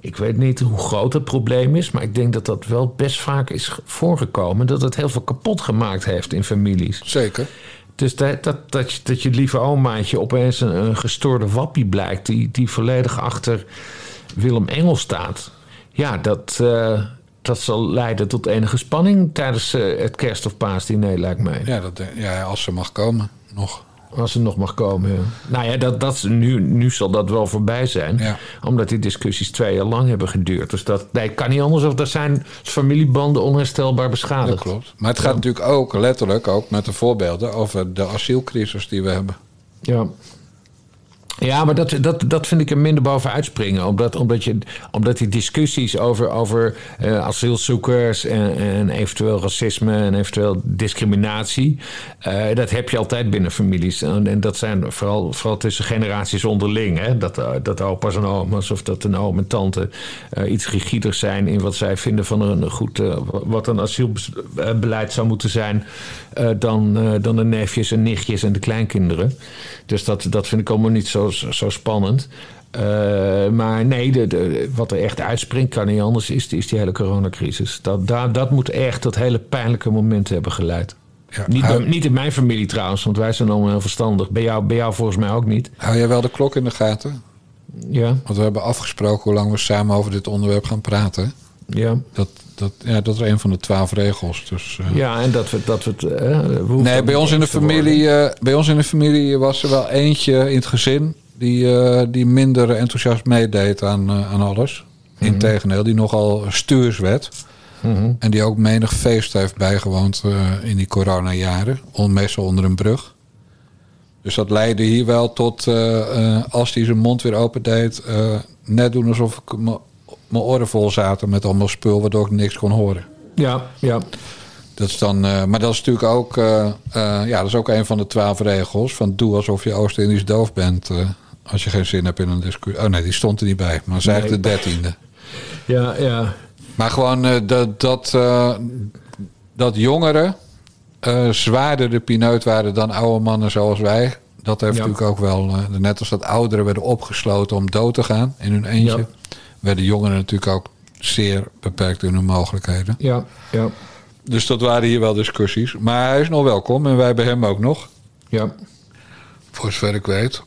ik weet niet hoe groot het probleem is, maar ik denk dat dat wel best vaak is voorgekomen. Dat het heel veel kapot gemaakt heeft in families. Zeker. Dus dat, dat, dat, je, dat je lieve omaatje opeens een, een gestoorde wappie blijkt, die, die volledig achter Willem Engel staat. Ja, dat, dat zal leiden tot enige spanning tijdens eh, het kerst- of paasdiner, lijkt mij. Ja, dat, ja, als ze mag komen, nog. Als er nog mag komen. ja. Nou ja, dat, dat, nu, nu zal dat wel voorbij zijn. Ja. Omdat die discussies twee jaar lang hebben geduurd. Dus dat nee, kan niet anders. Of er zijn familiebanden onherstelbaar beschadigd. Dat klopt. Maar het gaat natuurlijk ook, letterlijk ook met de voorbeelden... over de asielcrisis die we hebben. Ja. Ja, maar dat, dat, dat vind ik er minder boven uitspringen. Omdat, omdat, je, omdat die discussies over, over eh, asielzoekers en, en eventueel racisme en eventueel discriminatie. eh, dat heb je altijd binnen families. En, en dat zijn vooral, vooral tussen generaties onderling. Hè? Dat, eh, dat opa's en oma's of dat een oom en tante iets rigider zijn in wat zij vinden van een goed, wat een asielbeleid zou moeten zijn. dan, dan de neefjes en nichtjes en de kleinkinderen. Dus dat, dat vind ik allemaal niet zo, zo spannend. Eh, maar nee, de, de, wat er echt uitspringt, kan niet anders, is, is die hele coronacrisis. Dat, dat, dat moet echt tot hele pijnlijke momenten hebben geleid. Ja. Niet, bij- niet in mijn familie trouwens, want wij zijn allemaal heel verstandig. Bij jou, bij jou volgens mij ook niet. hou jij wel de klok in de gaten? Ja, Want we hebben afgesproken hoe lang we samen over dit onderwerp gaan praten. ja. Dat, dat, ja, dat is een van de twaalf regels. Dus, eh. ja en dat we, dat we het. eh, Nee, bij ons, in de familie, eh, bij ons in de familie was er wel eentje in het gezin... die, die minder enthousiast meedeed aan, aan alles. Integendeel, die nogal stuurs werd. Mhm. En die ook menig feest heeft bijgewoond in die coronajaren. On- Meestal onder een brug. Dus dat leidde hier wel tot, als hij zijn mond weer open deed... eh, net doen alsof ik mijn oren vol zaten met allemaal spul... waardoor ik niks kon horen. Ja, ja. Dat is dan, eh, maar dat is natuurlijk ook, eh, eh, ja, dat is ook een van de twaalf regels. Van doe alsof je Oost-Indisch doof bent. als je geen zin hebt in een discussie. Oh nee, die stond er niet bij. Maar zij Nee. de dertiende. Ja, ja. Maar gewoon dat, dat, dat jongeren zwaarder de pineut waren dan oude mannen zoals wij. Dat heeft Ja. natuurlijk ook wel, net als dat ouderen werden opgesloten om dood te gaan in hun eentje, Ja. Werden jongeren natuurlijk ook zeer beperkt in hun mogelijkheden. Ja, ja, Dus dat waren hier wel discussies. Maar hij is nog welkom en wij hebben hem ook nog, ja, voor zover ik weet.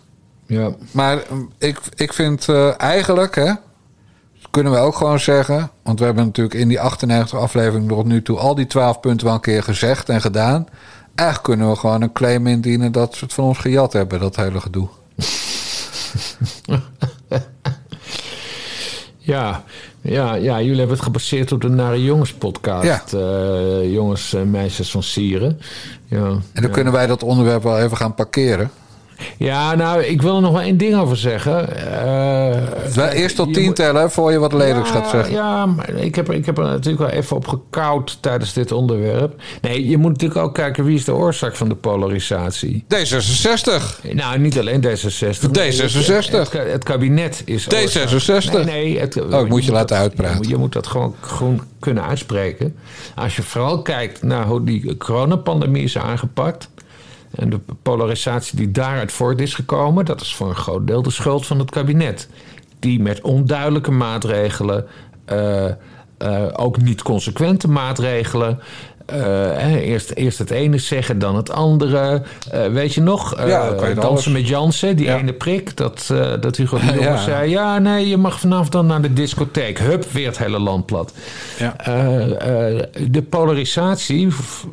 ja. Maar eh, ik, ik vind eh, eigenlijk, hè, kunnen we ook gewoon zeggen. Want we hebben natuurlijk in die 98 aflevering tot nu toe al die 12 punten wel een keer gezegd en gedaan. Eigenlijk kunnen we gewoon een claim indienen dat ze het van ons gejat hebben, dat hele gedoe. Ja, ja, ja, jullie hebben het gebaseerd op de Nare Jongens podcast. Eh, jongens en meisjes van Sieren. Ja, En dan kunnen wij dat onderwerp wel even gaan parkeren. Ja, nou, ik wil er nog wel één ding over zeggen. Eh, Eerst tot je 10 moet- tellen voor je wat lelijks ja, gaat zeggen. Ja, maar ik heb, er- ik heb er natuurlijk wel even op gekoud tijdens dit onderwerp. Nee, je moet natuurlijk ook kijken wie is de oorzaak van de polarisatie. D66. Nou, niet alleen D66. Nee, D66. Het, het, het kabinet is oorzaak. D66. Nee, nee. Het, Oh, ik moet je laten dat- uitpraten. Je moet, je moet dat gewoon, gewoon kunnen uitspreken. Als je vooral kijkt naar hoe die coronapandemie is aangepakt... en de polarisatie die daaruit voort is gekomen... dat is voor een groot deel de schuld van het kabinet. Die met onduidelijke maatregelen... eh, eh, ook niet consequente maatregelen... eh, eerst, eerst het ene zeggen, dan het andere. Eh, weet je nog? eh, Ja, je dansen alles. met Jansen, die Ja. ene prik. Dat, dat Hugo de Jonge Ja. zei... ja, nee, je mag vanaf dan naar de discotheek. Hup, weer het hele land plat. Ja. De polarisatie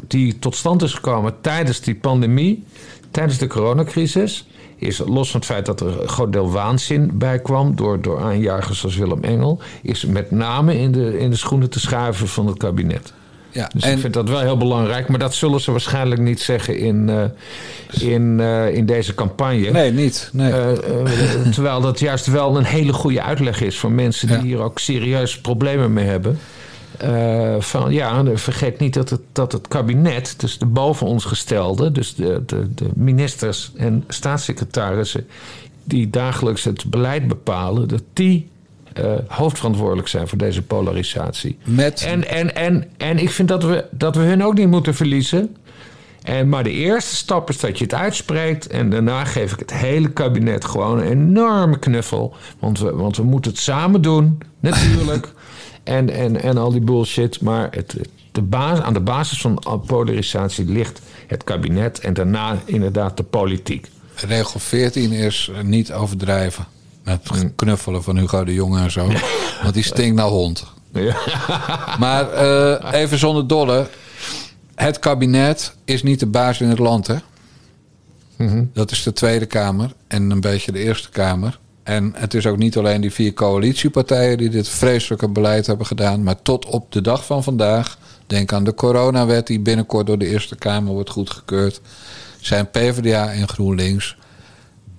die tot stand is gekomen tijdens die pandemie... tijdens de coronacrisis... is los van het feit dat er een groot deel waanzin bij kwam... door, door aanjagers als Willem Engel... is met name in de, in de schoenen te schuiven van het kabinet. Ja, Dus en ik vind dat wel heel belangrijk. Maar dat zullen ze waarschijnlijk niet zeggen in, eh, in, eh, in deze campagne. nee, niet. Nee. Eh, terwijl dat juist wel een hele goede uitleg is voor mensen die Ja. hier ook serieus problemen mee hebben. Van ja, vergeet niet dat het, dat het kabinet, dus de boven ons gestelde, dus de, de, de ministers en staatssecretarissen, die dagelijks het beleid bepalen, dat die eh, hoofdverantwoordelijk zijn voor deze polarisatie. Met En, en, en, en ik vind dat we, dat we hun ook niet moeten verliezen. En, maar de eerste stap is dat je het uitspreekt. En daarna geef ik het hele kabinet gewoon een enorme knuffel. Want we, want we moeten het samen doen, natuurlijk. en, en, en al die bullshit. Maar het, de basis, aan de basis van polarisatie ligt het kabinet. En daarna inderdaad de politiek. regel 14 is niet overdrijven. Met knuffelen van Hugo de Jonge en zo. Want die stinkt naar hond. Ja. Maar eh, even zonder dolle. Het kabinet is niet de baas in het land, hè? Dat is de Tweede Kamer en een beetje de Eerste Kamer. En het is ook niet alleen die vier coalitiepartijen die dit vreselijke beleid hebben gedaan. Maar tot op de dag van vandaag, denk aan de coronawet die binnenkort door de Eerste Kamer wordt goedgekeurd. Zijn PvdA en GroenLinks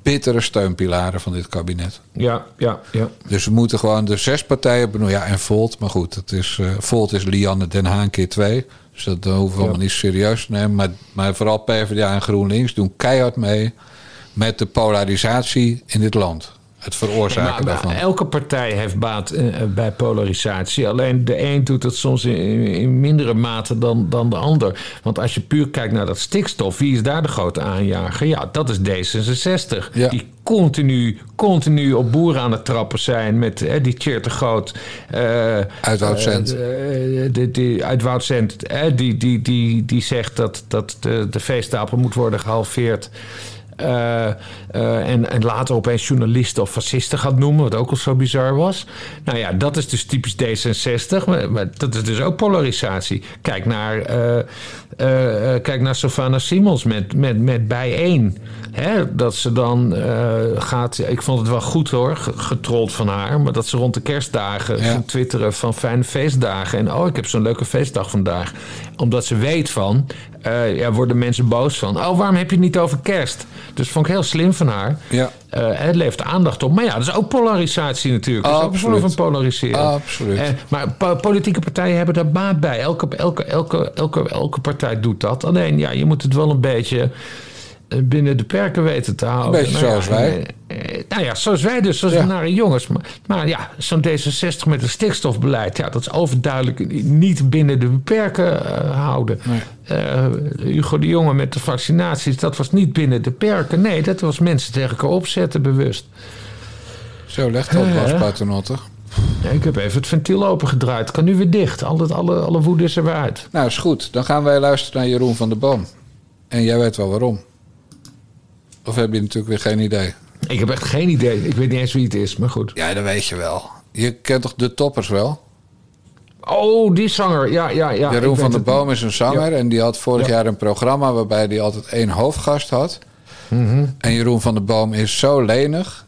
bittere steunpilaren van dit kabinet. Ja, ja, ja. Dus we moeten gewoon de zes partijen benoemen. Ja, en Volt, maar goed, het is, eh Volt is Lianne Den Haan keer twee. Dus dat hoeven we allemaal niet serieus te nemen. Maar, maar vooral PvdA en GroenLinks doen keihard mee met de polarisatie in dit land. Het veroorzaken Maar- maar daarvan. elke partij heeft baat eh, bij polarisatie. Alleen de een doet het soms in, in, in mindere mate dan, dan de ander. Want als je puur kijkt naar dat stikstof, wie is daar de grote aanjager? Ja, dat is D66. Ja. Die continu, continu op boeren aan het trappen zijn met hè, die de Groot. eh, Uit Woudsend. eh, eh, die, die, uit Woudsend, hè, die, die, die, die zegt dat, dat de, de veestapel moet worden gehalveerd. Eh, eh, en, en later opeens journalisten of fascisten gaat noemen, wat ook al zo bizar was. Nou ja, dat is dus typisch D66, maar, maar dat is dus ook polarisatie. Kijk naar, eh kijk naar Sylvana Simons met, met, met bijeen. Hè, dat ze dan gaat, ik vond het wel goed hoor, ge- getrold van haar, maar dat ze rond de kerstdagen Ja. twitteren van fijne feestdagen. En oh, ik heb zo'n leuke feestdag vandaag. Omdat ze weet van, eh ja, worden mensen boos van, oh, waarom heb je het niet over kerst? Dus vond ik heel slim van haar. Ja. Eh, het levert aandacht op. Maar ja, dat is ook polarisatie natuurlijk. Dat is ook een vorm van Absoluut. polariseren. Absoluut. Eh, maar po- politieke partijen hebben daar baat bij. Elke, elke, elke, elke, elke partij doet dat. Alleen, ja, je moet het wel een beetje... binnen de perken weten te houden. Een beetje zoals ja, wij. eh, eh, nou ja, zoals wij dus, zoals Ja. nare jongens. Maar, maar ja, zo'n D66 met een stikstofbeleid... Ja, dat is overduidelijk niet binnen de perken eh, houden. Eh, Hugo de Jonge met de vaccinaties, dat was niet binnen de perken. Nee, dat was mensen tegen elkaar opzetten bewust. Zo legt dat. Bas Paternotte. Ja, ik heb even het ventiel opengedraaid. Kan nu weer dicht. Alle, alle, alle woede is er weer uit. Nou, is goed. Dan gaan wij luisteren naar Jeroen van der Boom. En jij weet wel waarom. Of heb je natuurlijk weer geen idee? Ik heb echt geen idee. Ik weet niet eens wie het is, maar goed. Ja, dat weet je wel. Je kent toch de toppers wel? Oh, die zanger. Ja, ja, ja. Jeroen van der Boom is een zanger. En die had vorig Ja. jaar een programma waarbij hij altijd één hoofdgast had. Mhm. En Jeroen van der Boom is zo lenig.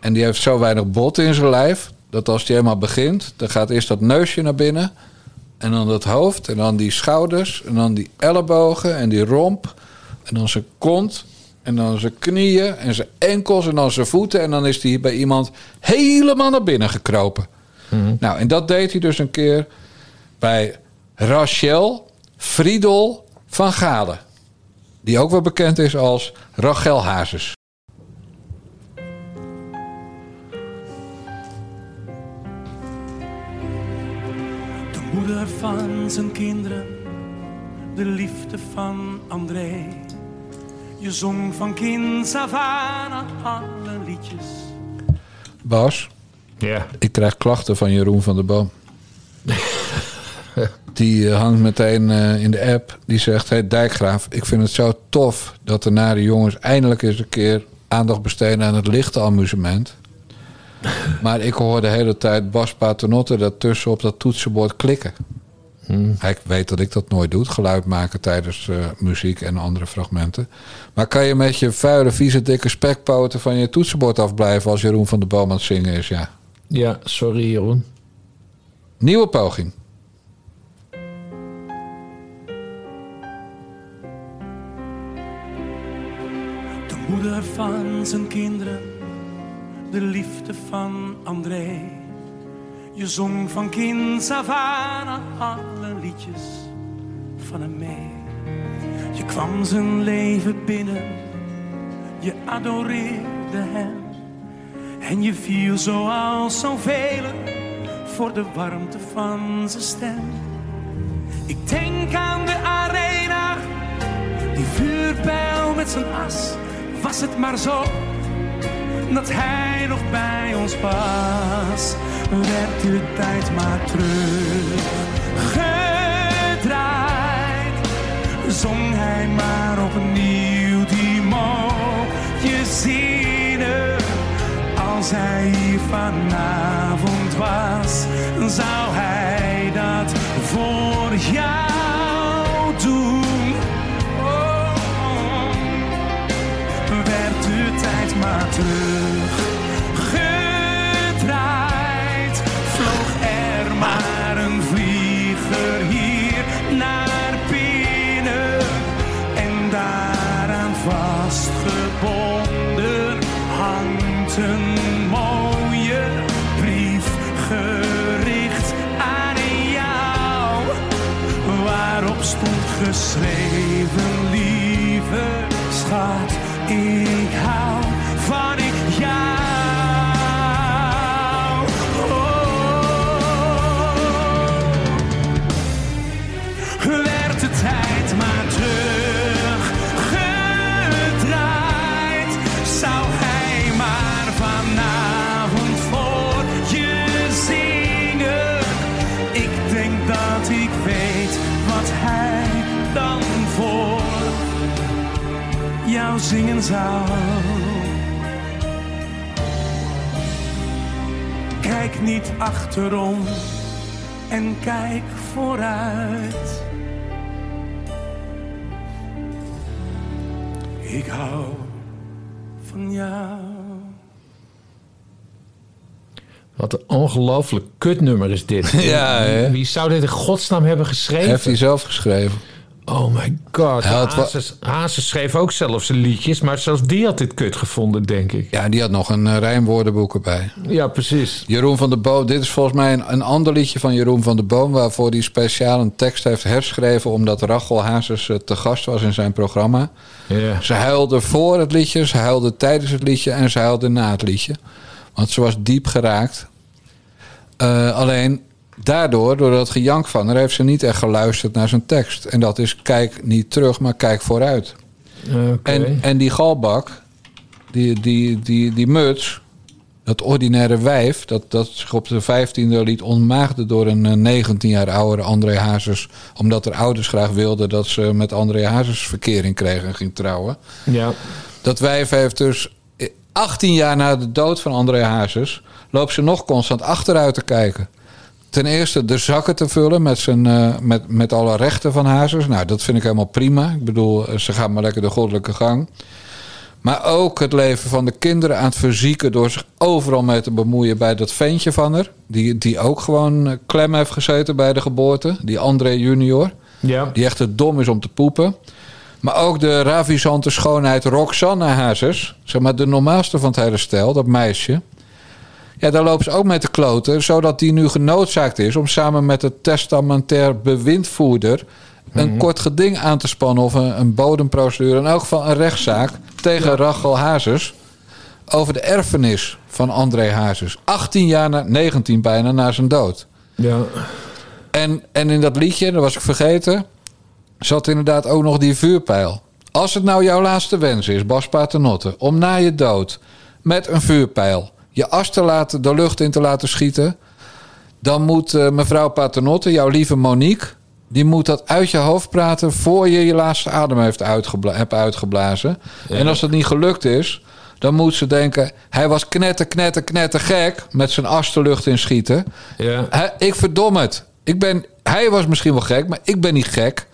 En die heeft zo weinig bot in zijn lijf. Dat als hij helemaal begint, dan gaat eerst dat neusje naar binnen. En dan dat hoofd. En dan die schouders. En dan die ellebogen. En die romp. En dan zijn kont. En dan zijn knieën. En zijn enkels. En dan zijn voeten. En dan is hij bij iemand helemaal naar binnen gekropen. Nou, en dat deed hij dus een keer bij Rachel Friedel van Galen. Die ook wel bekend is als Rachel Hazes. De moeder van zijn kinderen, de liefde van André. Je zong van kinds af aan alle liedjes. Bas, Ja. ik krijg klachten van Jeroen van der Boom. Die eh, hangt meteen eh, in de app. Die zegt: Hey Dijkgraaf, ik vind het zo tof dat de nare jongens eindelijk eens een keer aandacht besteden aan het lichte amusement. Maar ik hoor de hele tijd Bas Paternotte daartussen op dat toetsenbord klikken. Hij weet dat ik dat nooit doe, geluid maken tijdens eh, muziek en andere fragmenten. Maar kan je met je vuile, vieze, dikke spekpoten van je toetsenbord afblijven als Jeroen van der Boom aan het zingen is? Ja. Ja, sorry Jeroen. Nieuwe poging. De moeder van zijn kinderen, de liefde van André. Je zong van kinds af aan alle liedjes van hem mee. Je kwam zijn leven binnen, je adoreerde hem. En je viel zoals zoveel voor de warmte van zijn stem. Ik denk aan de arena, die vuurpijl met zijn as. Was het maar zo dat hij nog bij ons was, werd de tijd maar teruggedraaid. Zong hij maar opnieuw die mooie zinnen. Als hij hier vanavond was, zou hij dat voor jou doen. Oh, werd de tijd maar teruggedraaid. Zingen zou. Kijk niet achterom en kijk vooruit. Ik hou van jou. Wat een ongelooflijk kutnummer is dit. Ja, hè? Wie zou dit in godsnaam hebben geschreven? Heeft hij zelf geschreven. Oh my god. Hazes, Hazes schreef ook zelfs zijn liedjes, maar zelfs die had dit kut gevonden, denk ik. Ja, die had nog een eh, rijmwoordenboek erbij. Ja, precies. Jeroen van der Boom, dit is volgens mij een, een ander liedje van Jeroen van der Boom... waarvoor hij speciaal een tekst heeft herschreven... omdat Rachel Hazes eh, te gast was in zijn programma. Ja. Ze huilde voor het liedje, ze huilde tijdens het liedje... en ze huilde na het liedje. Want ze was diep geraakt. Eh, alleen daardoor, door dat gejank van haar... heeft ze niet echt geluisterd naar zijn tekst. En dat is kijk niet terug, maar kijk vooruit. En, en die galbak, die, die, die, die muts, dat ordinaire wijf, dat, dat zich op de 15e liet ontmaagden door een eh, 19 jaar oudere André Hazes. Omdat haar ouders graag wilden dat ze met André Hazes verkering kreeg en ging trouwen. Ja. Dat wijf heeft dus 18 jaar na de dood van André Hazes, loopt ze nog constant achteruit te kijken. Ten eerste de zakken te vullen met, zijn, eh, met, met alle rechten van Hazes. Nou, dat vind ik helemaal prima. Ik bedoel, eh, ze gaan maar lekker de goddelijke gang. Maar ook het leven van de kinderen aan het verzieken... door zich overal mee te bemoeien bij dat ventje van haar. Die, die ook gewoon eh, klem heeft gezeten bij de geboorte. Die André junior. Ja. Die echt te dom is om te poepen. Maar ook de ravissante schoonheid Roxanne Hazes. Zeg maar de normaalste van het hele stel, dat meisje. Ja, daar loopt ze ook mee te kloten. Zodat die nu genoodzaakt is om samen met de testamentair bewindvoerder... een kort geding aan te spannen of een, een bodemprocedure. In elk geval een rechtszaak tegen Rachel Hazes... over de erfenis van André Hazes. 18 jaar, na, 19 bijna, na zijn dood. Ja. En, en in dat liedje, dat was ik vergeten, zat inderdaad ook nog die vuurpijl. Als het nou jouw laatste wens is, Bas Paternotte, om na je dood met een vuurpijl je as te laten, de lucht in te laten schieten, dan moet eh, mevrouw Paternotte, jouw lieve Monique, die moet dat uit je hoofd praten voor je je laatste adem heeft uitgebla- hebt uitgeblazen. En als dat niet gelukt is, dan moet ze denken: hij was knetter, knetter, knetter gek met zijn as de lucht in schieten. Ja. Hij- ik verdom het. Ik ben, hij was misschien wel gek, maar ik ben niet gek.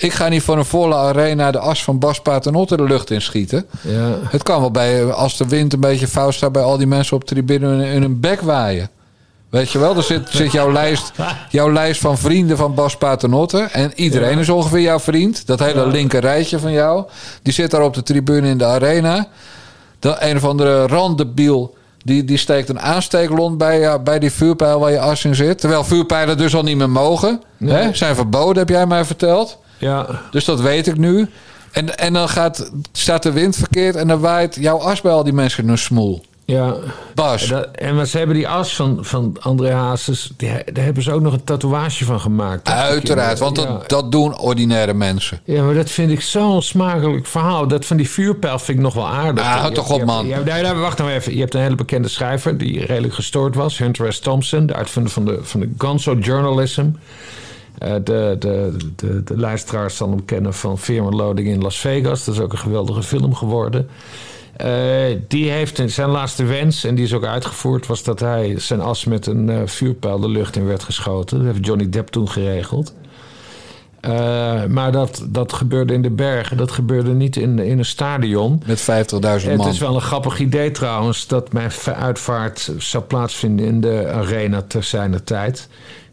Ik ga niet voor een volle arena de as van Bas Paternotte de lucht in schieten. Ja. Het kan wel bij, als de wind een beetje fout staat bij al die mensen op de tribune in, een bek waaien. Weet je wel, er zit, zit jouw, lijst, jouw lijst van vrienden van Bas Paternotte. En iedereen is ongeveer jouw vriend. Dat hele linker rijtje van jou. Die zit daar op de tribune in de arena. Dan een of andere randebiel. Die, die steekt een aansteeklont bij, bij die vuurpijl waar je as in zit. Terwijl vuurpijlen dus al niet meer mogen. Nee. Hè? Zijn verboden, heb jij mij verteld. Ja. Dus dat weet ik nu. En, en dan gaat, staat de wind verkeerd en dan waait jouw as bij al die mensen een smoel. Ja. Bas. Dat, en maar ze hebben die as van, van André Hazes, die, daar hebben ze ook nog een tatoeage van gemaakt. Uiteraard, want dat, Ja. dat doen ordinaire mensen. Ja, maar dat vind ik zo'n smakelijk verhaal. Dat van die vuurpijl vind ik nog wel aardig. Ah, houd Je- toch je op, hebt- man. Je, hebt- nee, nee, wacht nou even. Je hebt een hele bekende schrijver die redelijk gestoord was. Hunter S. Thompson, de uitvinder van de, van de Gonzo Journalism. Eh, de, de, de, de luisteraars zal hem kennen van Fear and Loading in Las Vegas. Dat is ook een geweldige film geworden. Eh, die heeft zijn laatste wens, en die is ook uitgevoerd, was dat hij zijn as met een eh, vuurpijl de lucht in werd geschoten. Dat heeft Johnny Depp toen geregeld. Maar dat, dat gebeurde in de bergen, dat gebeurde niet in, in een stadion. Met 50.000 Het man. is wel een grappig idee trouwens dat mijn uitvaart zou plaatsvinden in de arena ter zijner tijd.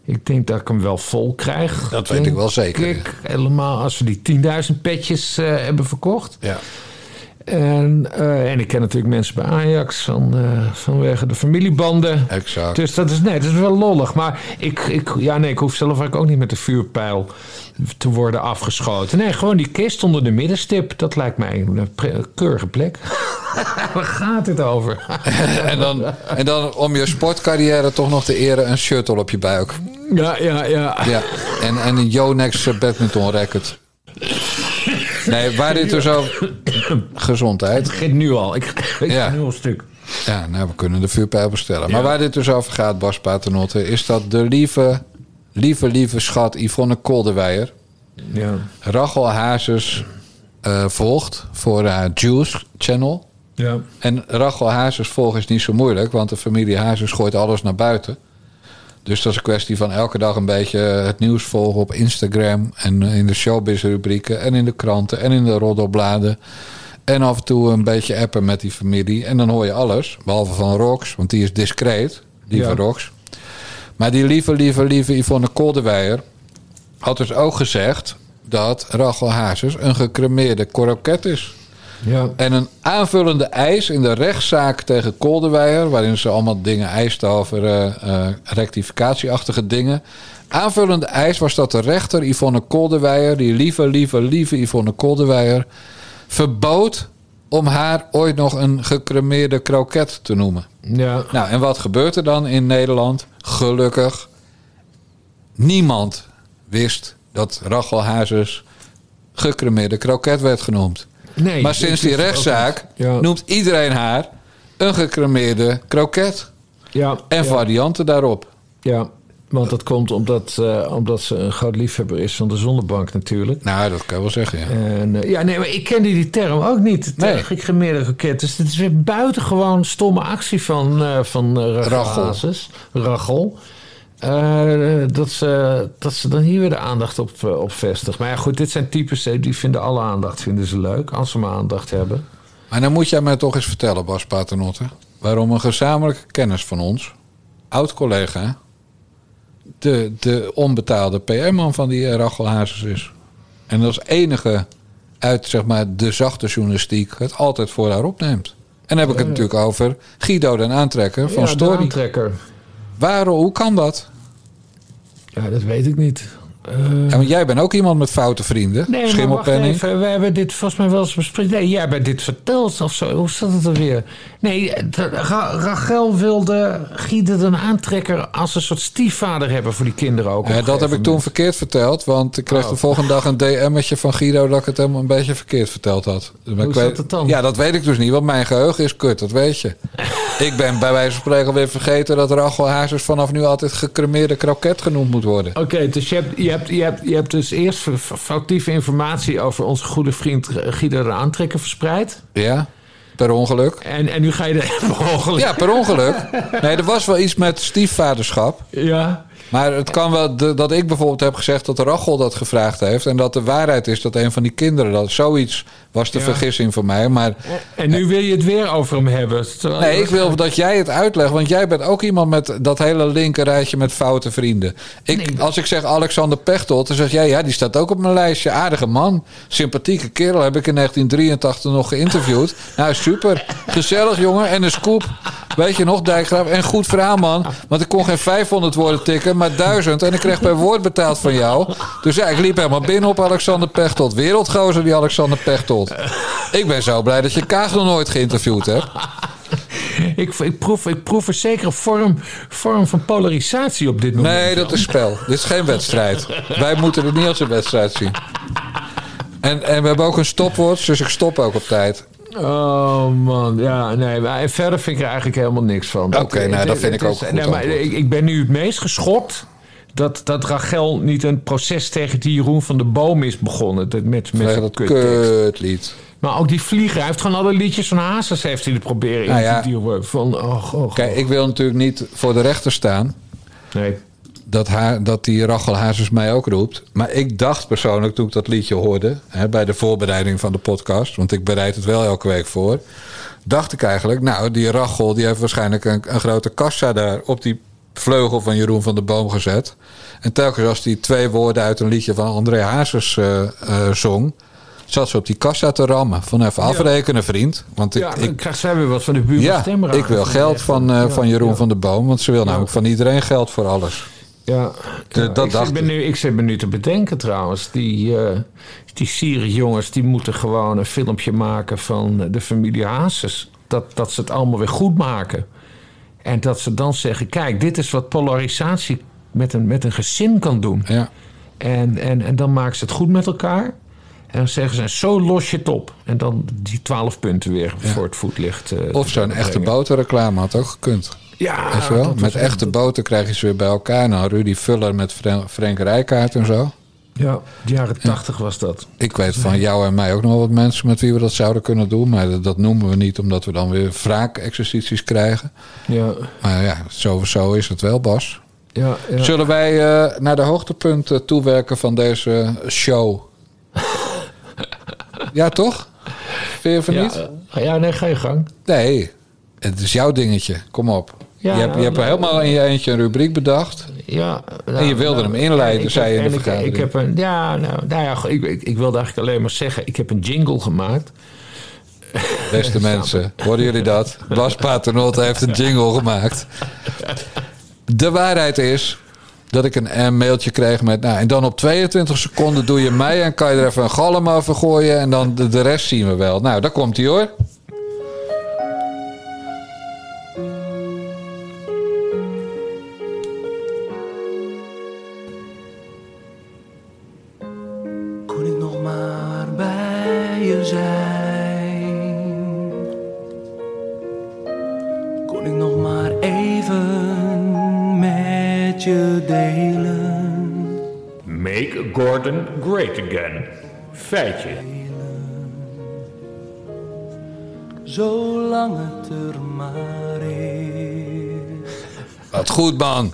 Ik denk dat ik hem wel vol krijg. Dat weet ik wel zeker, ik, helemaal als we die 10.000 petjes eh, hebben verkocht. Ja. En, eh, en ik ken natuurlijk mensen bij Ajax van, eh, vanwege de familiebanden. Exact. Dus dat is, nee, dat is wel lollig. Maar ik, ik, ja, nee, ik hoef zelf eigenlijk ook niet met de vuurpijl te worden afgeschoten. Nee, gewoon die kist onder de middenstip. Dat lijkt mij een pre- keurige plek. Waar gaat het over? en, dan, en dan om je sportcarrière toch nog te eren een shuttle op je buik. ja, ja, ja. Ja. En, en een Yonex eh, badminton racket. Nee, waar dit dus over... Gezondheid. Het begint nu al. Ik, ik Ja. nu al een stuk. Ja, nou, we kunnen de vuurpijl bestellen. Maar waar dit dus over gaat, Bas Paternotte... is dat de lieve, lieve, lieve schat Yvonne Kolderweijer... Ja. Rachel Hazes eh, volgt voor haar Juice Channel. Ja. En Rachel Hazes volgen is niet zo moeilijk... want de familie Hazes gooit alles naar buiten. Dus dat is een kwestie van elke dag een beetje het nieuws volgen op Instagram... en in de showbiz-rubrieken en in de kranten en in de roddelbladen... En af en toe een beetje appen met die familie. En dan hoor je alles. Behalve van Rox, want die is discreet. Lieve Ja. Rox. Maar die lieve, lieve, lieve Yvonne Kolderweijer... had dus ook gezegd... dat Rachel Hazes een gecremeerde kroket is. Ja. En een aanvullende eis in de rechtszaak tegen Kolderweijer... waarin ze allemaal dingen eist over eh, eh, rectificatieachtige dingen. Aanvullende eis was dat de rechter Yvonne Kolderweijer... die lieve, lieve, lieve Yvonne Kolderweijer... verbood om haar ooit nog een gecremeerde kroket te noemen. Ja. Nou, en wat gebeurt er dan in Nederland? Gelukkig, niemand wist dat Rachel Hazes gecremeerde kroket werd genoemd. Nee, maar sinds die rechtszaak. Ja. noemt iedereen haar een gecremeerde kroket. Ja, En ja, varianten daarop. ja, want dat komt omdat, eh, omdat ze een groot liefhebber is van de zonnebank natuurlijk. Nou, dat kan je wel zeggen, ja. En, eh, ja, nee, maar ik kende die term ook niet. Nee. Nee. Gecremeerde kroket. Dus het is weer buitengewoon stomme actie van, eh van Rachel Rachel. Dat, ze, dat ze dan hier weer de aandacht op, op vestigt. Maar ja, goed, dit zijn types die vinden alle aandacht vinden ze leuk. Als ze maar aandacht hebben. Maar dan moet jij mij toch eens vertellen, Bas Paternotte... waarom een gezamenlijke kennis van ons, oud-collega... De, de onbetaalde PR-man van die eh, Rachel Hazes is. En als enige uit zeg maar, de zachte journalistiek het altijd voor haar opneemt. En dan heb ik het natuurlijk over Guido den Aantrekker van ja, de Story. aantrekker. Waarom, hoe kan dat? Ja, dat weet ik niet. Eh, Ja, want jij bent ook iemand met foute vrienden. Nee, Schimmelpenning. even. We hebben dit volgens mij wel eens besproken. Nee, jij hebt dit verteld of zo. Hoe zat het er weer? Nee, Ra- Rachel wilde Guido een aantrekker als een soort stiefvader hebben voor die kinderen ook. Ja, dat heb ik toen verkeerd verteld. Want ik kreeg Oh. de volgende dag een DM'tje van Guido... dat ik het helemaal een beetje verkeerd verteld had. Dus Hoe zat weet- het dan? Ja, dat weet ik dus niet. Want mijn geheugen is kut, dat weet je. ik ben bij wijze van spreken alweer vergeten... dat Rachel Hazes vanaf nu altijd gecremeerde kroket genoemd moet worden. Oké, dus je hebt, je, hebt, je, hebt, je hebt dus eerst foutieve informatie over onze goede vriend Guido de Aantrekker verspreid. Ja? Per ongeluk. En, en nu ga je er per ongeluk. Ja, per ongeluk. Nee, er was wel iets met stiefvaderschap. Ja. Maar het kan wel de- dat ik bijvoorbeeld heb gezegd dat Rachel dat gevraagd heeft. En dat de waarheid is dat een van die kinderen dat. Zoiets was de Ja. vergissing van mij. Maar En nu wil je het weer over hem hebben. Nee, ik wil dat jij het uitlegt. Want jij bent ook iemand met dat hele linker rijtje met foute vrienden. Ik, Als ik zeg Alexander Pechtold, dan zeg jij ja, die staat ook op mijn lijstje. Aardige man, sympathieke kerel. Heb ik in 1983 nog geïnterviewd. Nou, super. Gezellig, jongen. En een scoop. Weet je nog, Dijkgraaf? En goed verhaal, man. Want ik kon geen 500 woorden tikken, maar 1000. En ik kreeg per woord betaald van jou. Dus ja, ik liep helemaal binnen op Alexander Pechtold. Wereldgozer, die Alexander Pechtold. Ik ben zo blij dat je Kaag nog nooit geïnterviewd hebt. Ik, ik, proef, ik proef een zekere vorm, vorm van polarisatie op dit moment. Nee, dat is spel. Dit is geen wedstrijd. Wij moeten het niet als een wedstrijd zien. En, en we hebben ook een stopwatch, dus ik stop ook op tijd. Oh man, ja, nee. Maar en verder vind ik er eigenlijk helemaal niks van. Oké, nou, dat vind het ik ook is- nee, maar ik, ik ben nu het meest geschokt dat, dat Rachel niet een proces tegen die Jeroen van de Boom is begonnen. Dat met, met zijn dat kutlied. Maar ook die vlieger, hij heeft gewoon alle liedjes van Hazes heeft hij er proberen in Nou ja. te duwen. Van, oh, oh, Kijk, ik wil natuurlijk niet voor de rechter staan... Nee. Dat, haar, dat die Rachel Hazes mij ook roept. Maar ik dacht persoonlijk toen ik dat liedje hoorde... Hè, bij de voorbereiding van de podcast... want ik bereid het wel elke week voor... dacht ik eigenlijk, nou, die Rachel... die heeft waarschijnlijk een, een grote kassa daar... op die vleugel van Jeroen van de Boom gezet. En telkens als die twee woorden uit een liedje van André Hazes eh, zong... zat ze op die kassa te rammen. Van even afrekenen, vriend. Want ik, Ja, dan ik, krijgt zij weer wat van de buurman ja, ik wil geld van, eh, van Jeroen van de Boom. Want ze wil namelijk van iedereen geld voor alles. Ja, De- ja, dat ik, dacht zit me ik. nu, ik zit me nu te bedenken trouwens. Die, eh die Syrië jongens die moeten gewoon een filmpje maken van de familie Hazes. Dat, dat ze het allemaal weer goed maken. En dat ze dan zeggen: kijk, dit is wat polarisatie met een, met een gezin kan doen. Ja. En, en, en dan maken ze het goed met elkaar. En dan zeggen ze: en zo los je het op. En dan die twaalf punten weer voor het voetlicht. eh, Of zo'n te echte boterreclame had ook gekund. Ja, wel? Met echte boter krijg je ze weer bij elkaar. Nou, Rudy Vuller met Fren- Frank Rijkaard en zo. Ja, de jaren tachtig was dat. Ik weet van jou en mij ook nog wel wat mensen met wie we dat zouden kunnen doen. Maar dat, dat noemen we niet omdat we dan weer wraakexercities krijgen. Ja, Maar ja, zo, zo is het wel, Bas. ja, ja. Zullen wij eh, naar de hoogtepunten toewerken van deze show? ja, toch? Vind je van Ja, niet? eh, ja, nee, ga je gang. Nee, het is jouw dingetje. Kom op. Ja, je hebt, je hebt nou, helemaal in je eentje een rubriek bedacht. Ja, En je wilde hem inleiden, ik zei je in de ik- vergadering. Ik, heb een, ja, nou, nou ja, ik, ik, ik wilde eigenlijk alleen maar zeggen, ik heb een jingle gemaakt. Beste mensen, hoorden jullie dat? Bas Paternotte heeft een jingle gemaakt. De waarheid is dat ik een, een mailtje kreeg met... Nou, en dan op 22 seconden doe je mij... en kan je er even een galm over gooien... en dan de, de rest zien we wel. Nou, daar komt hij hoor. Goed, man.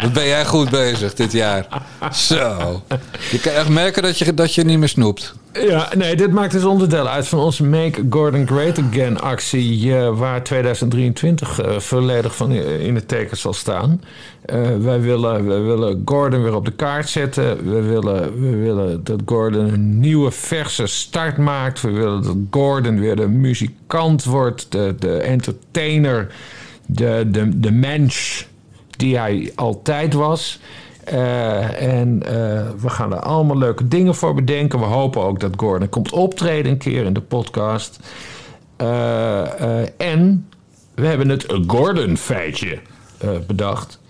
Wat ben jij goed bezig dit jaar. Zo. Je kan echt merken dat je, dat je niet meer snoept. Ja, nee, dit maakt dus onderdeel uit van onze Make Gordon Great Again actie, eh, waar 2023 eh, volledig van in het teken zal staan. Eh, wij, willen, wij willen Gordon weer op de kaart zetten. We willen, we willen dat Gordon een nieuwe verse start maakt. We willen dat Gordon weer de muzikant wordt, de, de entertainer, de, de, de mens die hij altijd was. Eh, en eh, we gaan er allemaal leuke dingen voor bedenken. We hopen ook dat Gordon komt optreden een keer in de podcast. Eh, en we hebben het Gordon-feitje bedacht.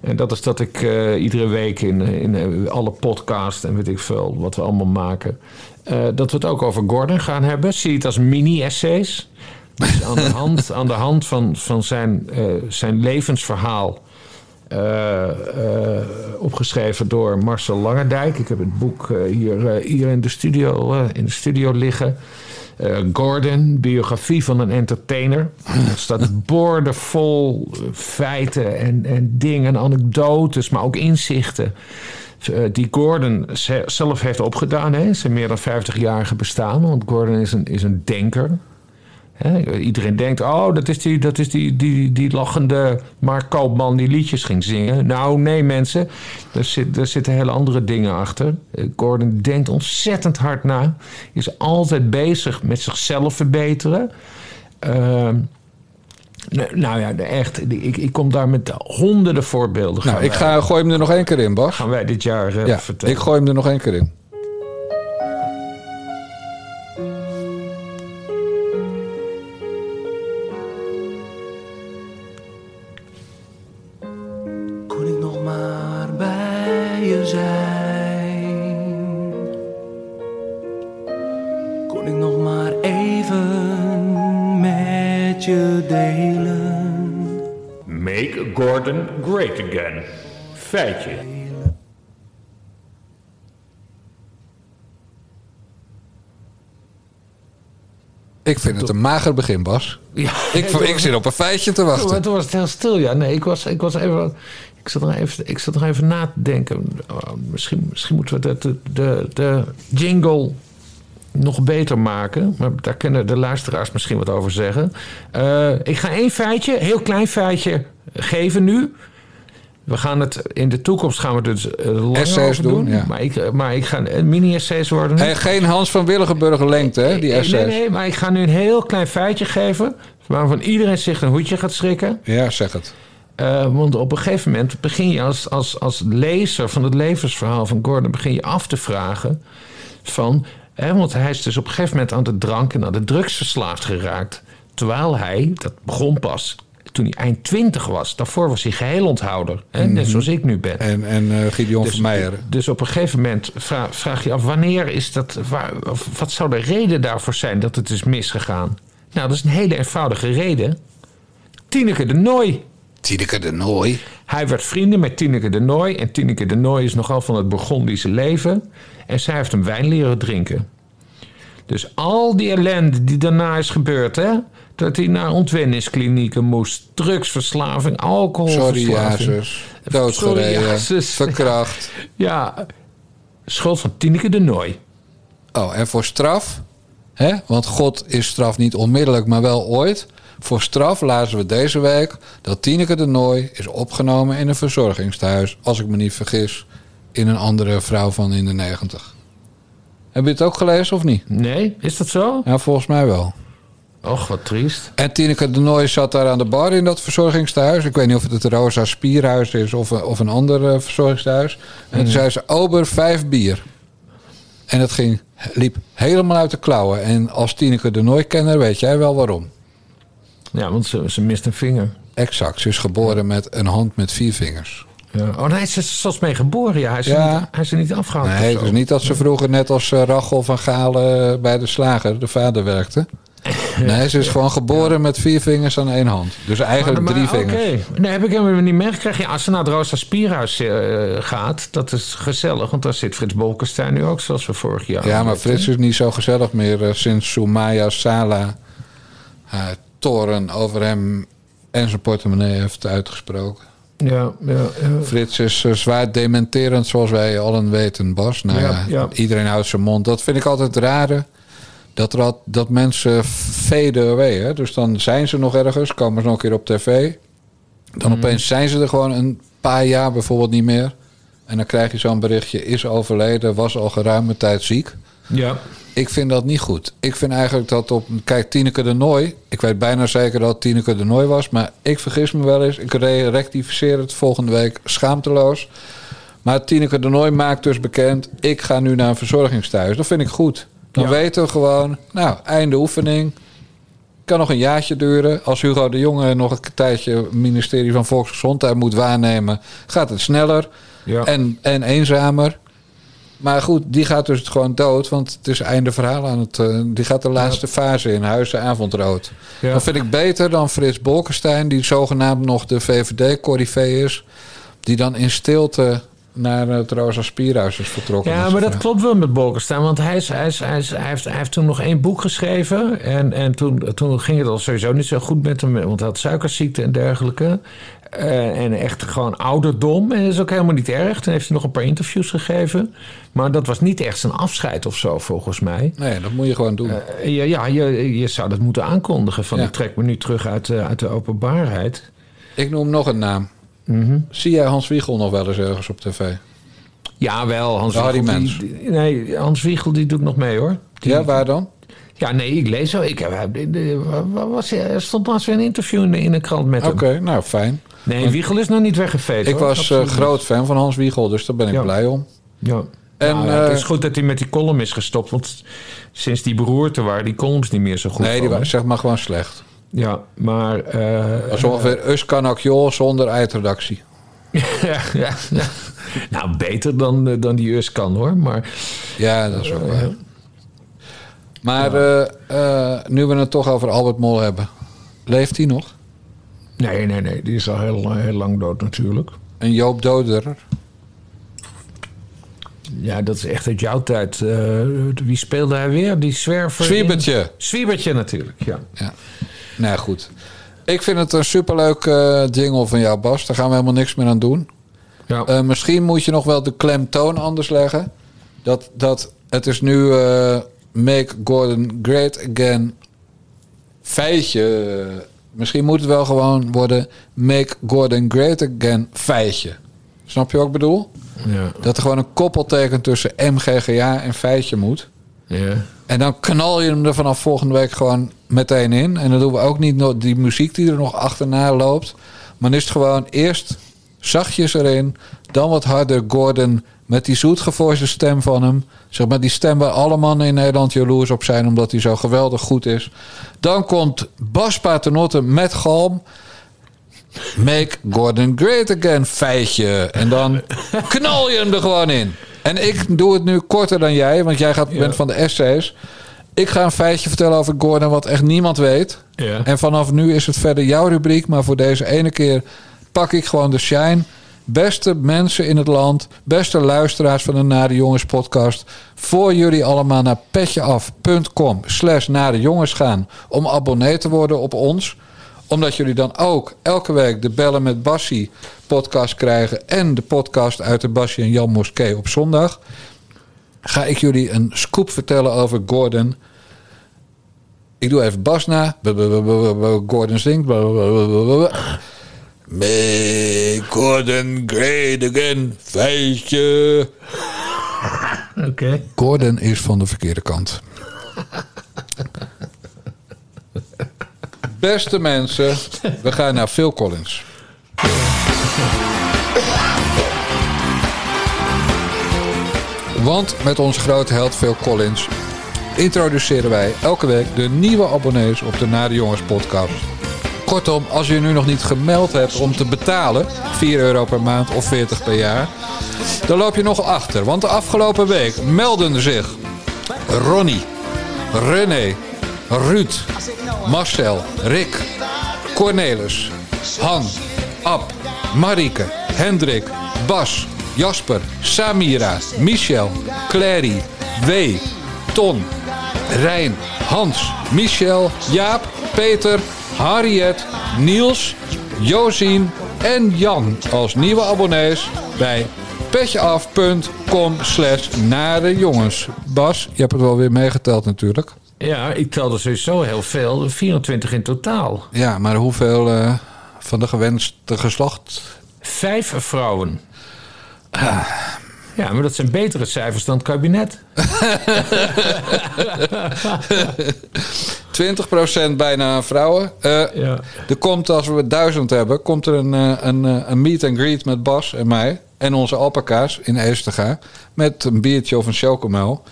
En dat is dat ik iedere week in, in alle podcasts en weet ik veel wat we allemaal maken... dat we het ook over Gordon gaan hebben. Zie het als mini-essays. Dus aan de hand, aan de hand van, van zijn, zijn levensverhaal... eh, eh, opgeschreven door Marcel Langendijk. Ik heb het boek eh, hier, hier in, de studio, in de studio liggen. Gordon, biografie van een entertainer. Er staat boordevol feiten en, en dingen, anekdotes, maar ook inzichten. die Gordon ze- zelf heeft opgedaan, hè, zijn meer dan 50-jarige bestaan. Want Gordon is een, is een denker. Iedereen denkt, oh, dat is, die, dat is die, die, die lachende Mark Koopman die liedjes ging zingen. Nou, nee mensen, er, zit, er zitten hele andere dingen achter. Eh, Gordon denkt ontzettend hard na. Is altijd bezig met zichzelf verbeteren. Ehm, nou, nou ja, echt, ik, ik kom daar met honderden voorbeelden. Nou, ik ga, gooi hem er nog één keer in, Bas. gaan wij dit jaar eh, Ja, vertellen. ik gooi hem er nog één keer in. Met je delen? Make Gordon great again. Feitje. Ik vind het een mager begin, Bas. Ja, Ik, ik zit op een feitje te Toen, wachten. toen was het heel stil, ja. Nee, ik was, ik was even... Ik zat, er even, ik zat er even na te denken. Oh, misschien, misschien moeten we de, de, de, de jingle nog beter maken. Maar daar kunnen de luisteraars misschien wat over zeggen. Eh, ik ga één feitje, heel klein feitje, geven nu. We gaan het, in de toekomst gaan we dus eh, langer Essays doen, doen. ja. Maar, ik, maar ik ga een mini-essays worden. Hey, geen Hans van Willigenburg lengte, hè, die nee, essays. nee, nee, maar ik ga nu een heel klein feitje geven... waarvan iedereen zich een hoedje gaat schrikken. Ja, zeg het. Eh, want op een gegeven moment begin je als, als, als lezer van het levensverhaal van Gordon... begin je af te vragen van... Want hij is dus op een gegeven moment aan de drank en aan de drugs verslaafd geraakt. Terwijl hij, dat begon pas toen hij eind twintig was. Daarvoor was hij geheel onthouder. Hè, Net zoals ik nu ben. En, en eh Gideon Dus, Vermeijer. dus op een gegeven moment vra- vraag je af... wanneer is dat... Waar, of wat zou de reden daarvoor zijn dat het is misgegaan? Nou, dat is een hele eenvoudige reden. Tineke de Nooi. Tineke de Nooi. Hij werd vrienden met Tineke de Nooi. En Tineke de Nooi is nogal van het Burgondische leven. En zij heeft hem wijn leren drinken. Dus al die ellende die daarna is gebeurd, hè? Dat hij naar ontwenningsklinieken moest. Drugsverslaving, Sorry, alcoholverslaving. Jezus. Doodgereden. Verkracht. Ja, schuld van Tineke de Nooi. Oh, en voor straf? Hè? Want God is straf niet onmiddellijk, maar wel ooit. Voor straf lazen we deze week dat Tineke de Nooi is opgenomen in een verzorgingstehuis, als ik me niet vergis, in een andere vrouw van in de negentig. Heb je het ook gelezen of niet? Nee, is dat zo? Ja, volgens mij wel. Och, wat triest. En Tineke de Nooi zat daar aan de bar in dat verzorgingstehuis. Ik weet niet of het het Rosa Spierhuis is of, een- of een ander eh, verzorgingstehuis. En toen zei ze, ober, vijf bier. En het ging, liep helemaal uit de klauwen. En als Tineke de Nooi kenner weet jij wel waarom. Ja, want ze, ze mist een vinger. Exact, ze is geboren met een hand met vier vingers. Ja. Oh nee, ze is zelfs mee geboren. Ja, hij is, Ja. niet, hij is er niet afgehaald. Nee, het is niet dat ze vroeger net als eh, Rachel van Galen bij de slager, de vader, werkte. Nee, ze is gewoon geboren met vier vingers aan één hand. Dus eigenlijk Maar- drie maar, vingers. Oké, nee, heb ik helemaal niet meegekregen. Ja, als ze naar het Rosa Spierhuis eh, gaat, dat is gezellig. Want daar zit Frits Bolkestein nu ook, zoals we vorig jaar Ja, maar hadden. Frits is niet zo gezellig meer eh, sinds Soumaya Sala haar toren over hem en zijn portemonnee heeft uitgesproken. Ja, ja, ja. Frits is eh, zwaar dementerend, zoals wij allen weten, Bas. Nou ja, iedereen houdt zijn mond. Dat vind ik altijd rare. Dat, er al- dat mensen fade away. Hè? Dus dan zijn ze nog ergens, komen ze nog een keer op tv. Dan Mhm. opeens zijn ze er gewoon een paar jaar bijvoorbeeld niet meer. En dan krijg je zo'n berichtje, is overleden, was al geruime tijd ziek. Ja. Ik vind dat niet goed. Ik vind eigenlijk dat op... Kijk, Tineke de Nooi. Ik weet bijna zeker dat Tineke de Nooi was. Maar ik vergis me wel eens. Ik re- rectificeer het volgende week schaamteloos. Maar Tineke de Nooi maakt dus bekend... ik ga nu naar een verzorgingstehuis. Dat vind ik goed. Dan Ja. weten we gewoon... Nou, einde oefening. Kan nog een jaartje duren. Als Hugo de Jonge nog een tijdje... het ministerie van Volksgezondheid moet waarnemen... gaat het sneller Ja. en, en eenzamer. Maar goed, die gaat dus gewoon dood. Want het is einde verhaal aan het... eh, die gaat de laatste fase in. Huizen avondrood. Ja. Dat vind ik beter dan Frits Bolkestein... die zogenaamd nog de VVD-corrivee is... die dan in stilte naar het Rosa Spierhuis is vertrokken. Ja, maar dat klopt wel met Bolkestein. Want hij, is, hij, is, hij, is, hij, heeft, hij heeft toen nog één boek geschreven. En, en toen, toen ging het al sowieso niet zo goed met hem. Want hij had suikerziekte en dergelijke. Eh, en echt gewoon ouderdom. En dat is ook helemaal niet erg. Toen heeft hij nog een paar interviews gegeven. Maar dat was niet echt zijn afscheid of zo, volgens mij. Nee, dat moet je gewoon doen. Eh, ja, ja je, je zou dat moeten aankondigen. Van Ja. ik trek me nu terug uit, de- uit de openbaarheid. ik noem nog een naam. Mhm. Zie jij Hans Wiegel nog wel eens ergens op tv? Ja, wel. Hans Wiegel, Mens. die- die- nee, Hans Wiegel die doet nog mee hoor. Die- Ja, waar dan? Ja, nee, ik lees zo. Ik, heb- was, er stond laatst weer een interview in de, in de krant met Oké, hem. nou fijn. Nee, Wiegel is nog niet weggeveegd. Ik hoor. was eh, Absoluut groot fan van Hans Wiegel, dus daar ben ik Ja. blij om. Ja. En, Nou ja, het eh, is goed dat hij met die column is gestopt. Want sinds die beroerte waren die columns niet meer zo goed. nee, die van wa- hem. zeg maar gewoon slecht. Ja, maar... eh, Dat is ongeveer Us Canacjol zonder eindredactie. ja, ja, ja. Nou, beter dan, eh, dan die US kan hoor. Maar Ja, dat is ook waar. Maar eh, eh, nu we het toch over Albert Mol hebben. Leeft hij nog? Nee, nee, nee. Die is al heel, heel lang dood natuurlijk. En Joop Doderer? Ja, dat is echt uit jouw tijd. Eh, wie speelde hij weer? Die zwerver? in- Zwiebertje. Zwiebertje natuurlijk, ja. Ja. Nou goed. Ik vind het een superleuk eh jingle van jou, Bas. Daar gaan we helemaal niks meer aan doen. ja. Eh, misschien moet je nog wel de klemtoon anders leggen. Dat, dat het is nu eh, Make Gordon Great Again feitje. Misschien moet het wel gewoon worden Make Gordon Great Again feitje. Snap je wat ik bedoel? ja. Dat er gewoon een koppelteken tussen MGGA en feitje moet. ja. En dan knal je hem er vanaf volgende week gewoon meteen in. En dan doen we ook niet die muziek die er nog achterna loopt. Maar dan is het gewoon eerst zachtjes erin. Dan wat harder Gordon met die zoetgevoiste stem van hem. Zeg maar die stem waar alle mannen in Nederland jaloers op zijn. Omdat hij zo geweldig goed is. Dan komt Bas Paternotte met galm. Make Gordon great again, feitje. En dan knal je hem er gewoon in. En ik doe het nu korter dan jij, want jij gaat, bent van de essays. Ik ga een feitje vertellen over Gordon wat echt niemand weet. Ja. En vanaf nu is het verder jouw rubriek. Maar voor deze ene keer pak ik gewoon de shine. Beste mensen in het land, beste luisteraars van de Nare Jongens podcast. Voor jullie allemaal naar petjeaf.com slash Nare Jongens gaan om abonnee te worden op ons omdat jullie dan ook elke week de Bellen met Bassie podcast krijgen. En de podcast uit de Bassie en Jan Moskee op zondag. Ga ik jullie een scoop vertellen over Gordon. Ik doe even Bas na. Gordon zingt. Make Gordon great again, feestje. Oké. Gordon is van de verkeerde kant. Beste mensen, we gaan naar Phil Collins. Want met onze grote held Phil Collins introduceren wij elke week de nieuwe abonnees op de Nare Jongens podcast. Kortom, als je nu nog niet gemeld hebt om te betalen, 4 euro per maand of 40 per jaar, dan loop je nog achter. Want de afgelopen week melden zich Ronnie, René, Ruud, Marcel, Rick, Cornelis, Han, Ab, Marike, Hendrik, Bas, Jasper, Samira, Michel, Clary, W, Ton, Rijn, Hans, Michel, Jaap, Peter, Harriet, Niels, Josien en Jan als nieuwe abonnees bij petjeaf.com slash nare jongens. Bas, je hebt het wel weer meegeteld natuurlijk. Ja, ik telde sowieso heel veel. 24 in totaal. Ja, maar hoeveel eh, van de gewenste geslacht? Vijf vrouwen. Ja, maar dat zijn betere cijfers dan het kabinet. 20% bijna vrouwen. Eh, Ja. Er komt, als we duizend hebben, komt er een, eh, een, eh, een meet and greet met Bas en mij. En onze alpaca's in Eestega. Met een biertje of een chocomel.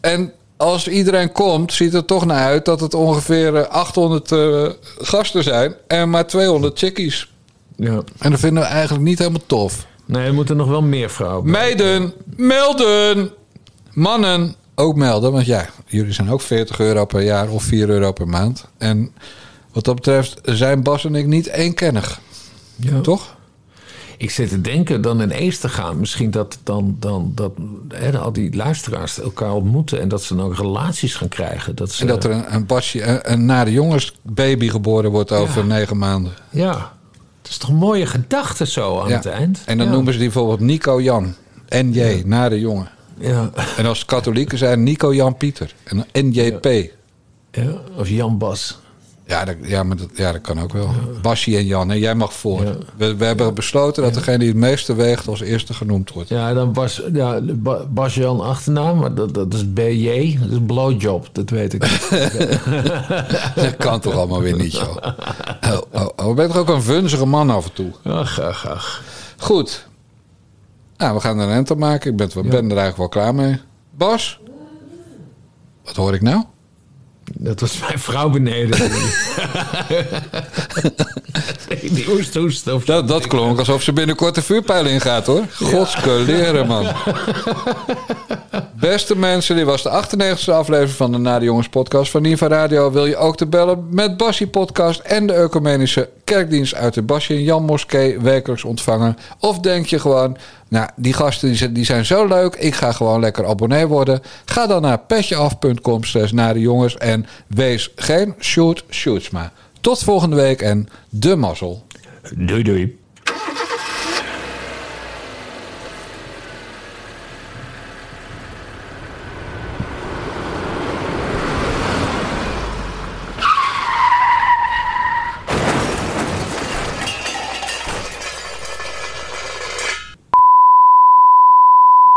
En als iedereen komt, ziet het toch naar uit dat het ongeveer eh, 800 eh, gasten zijn. En maar 200 chickies. Ja. En dat vinden we eigenlijk niet helemaal tof. Nee, er moeten nog wel meer vrouwen. bij. Meiden, melden! Mannen, ook melden. Want ja, jullie zijn ook 40 euro per jaar of 4 euro per maand. En wat dat betreft zijn Bas en ik niet eenkennig. Ja. Toch? Ik zit te denken dan in Ees te gaan. Misschien dat, dan, dan, dat hè, al die luisteraars elkaar ontmoeten... en dat ze dan ook relaties gaan krijgen. Dat ze, En dat er een, een, Basje, een, een nare jongensbaby geboren wordt over Ja. negen maanden. Ja, het is toch een mooie gedachte zo aan Ja. het eind. En dan ja. noemen ze die bijvoorbeeld Nico Jan. NJ, nare jongen. Ja. En als katholieken zijn Nico Jan Pieter. En NJP. ja, of Jan Bas. Ja, dat, ja, maar dat, ja, dat kan ook wel. Basje en Jan, en jij mag voor. We, we hebben besloten dat degene die het meeste weegt als eerste genoemd wordt. Ja, dan Bas, ja, Ba- Bas Jan achternaam, maar dat, dat is BJ. Dat is blowjob, dat weet ik. Dat kan toch allemaal weer niet, joh. Oh, oh, oh. Je bent toch ook een vunzige man af en toe. ach, ach, ach. Goed. Nou, we gaan er een end op maken. Ik ben, ben er eigenlijk wel klaar mee. Bas? Wat hoor ik nou? Dat was mijn vrouw beneden. die hoest, hoest. Of Dat, dat klonk alsof ze binnenkort de vuurpijl ingaat, hoor. Godske leren, man. Beste mensen, dit was de 98e aflevering van de Nade Jongens podcast van Niva Radio. Wil je ook te bellen met Bassie podcast en de ecumenische kerkdienst uit de Bassie en Jan Moskee wekelijks ontvangen? Of denk je gewoon, nou, die gasten die zijn, zo leuk, ik ga gewoon lekker abonnee worden. Ga dan naar petjeaf.com slash Nade Jongens en wees geen shoot shoots maar. Tot volgende week en de mazzel. Doei, doei.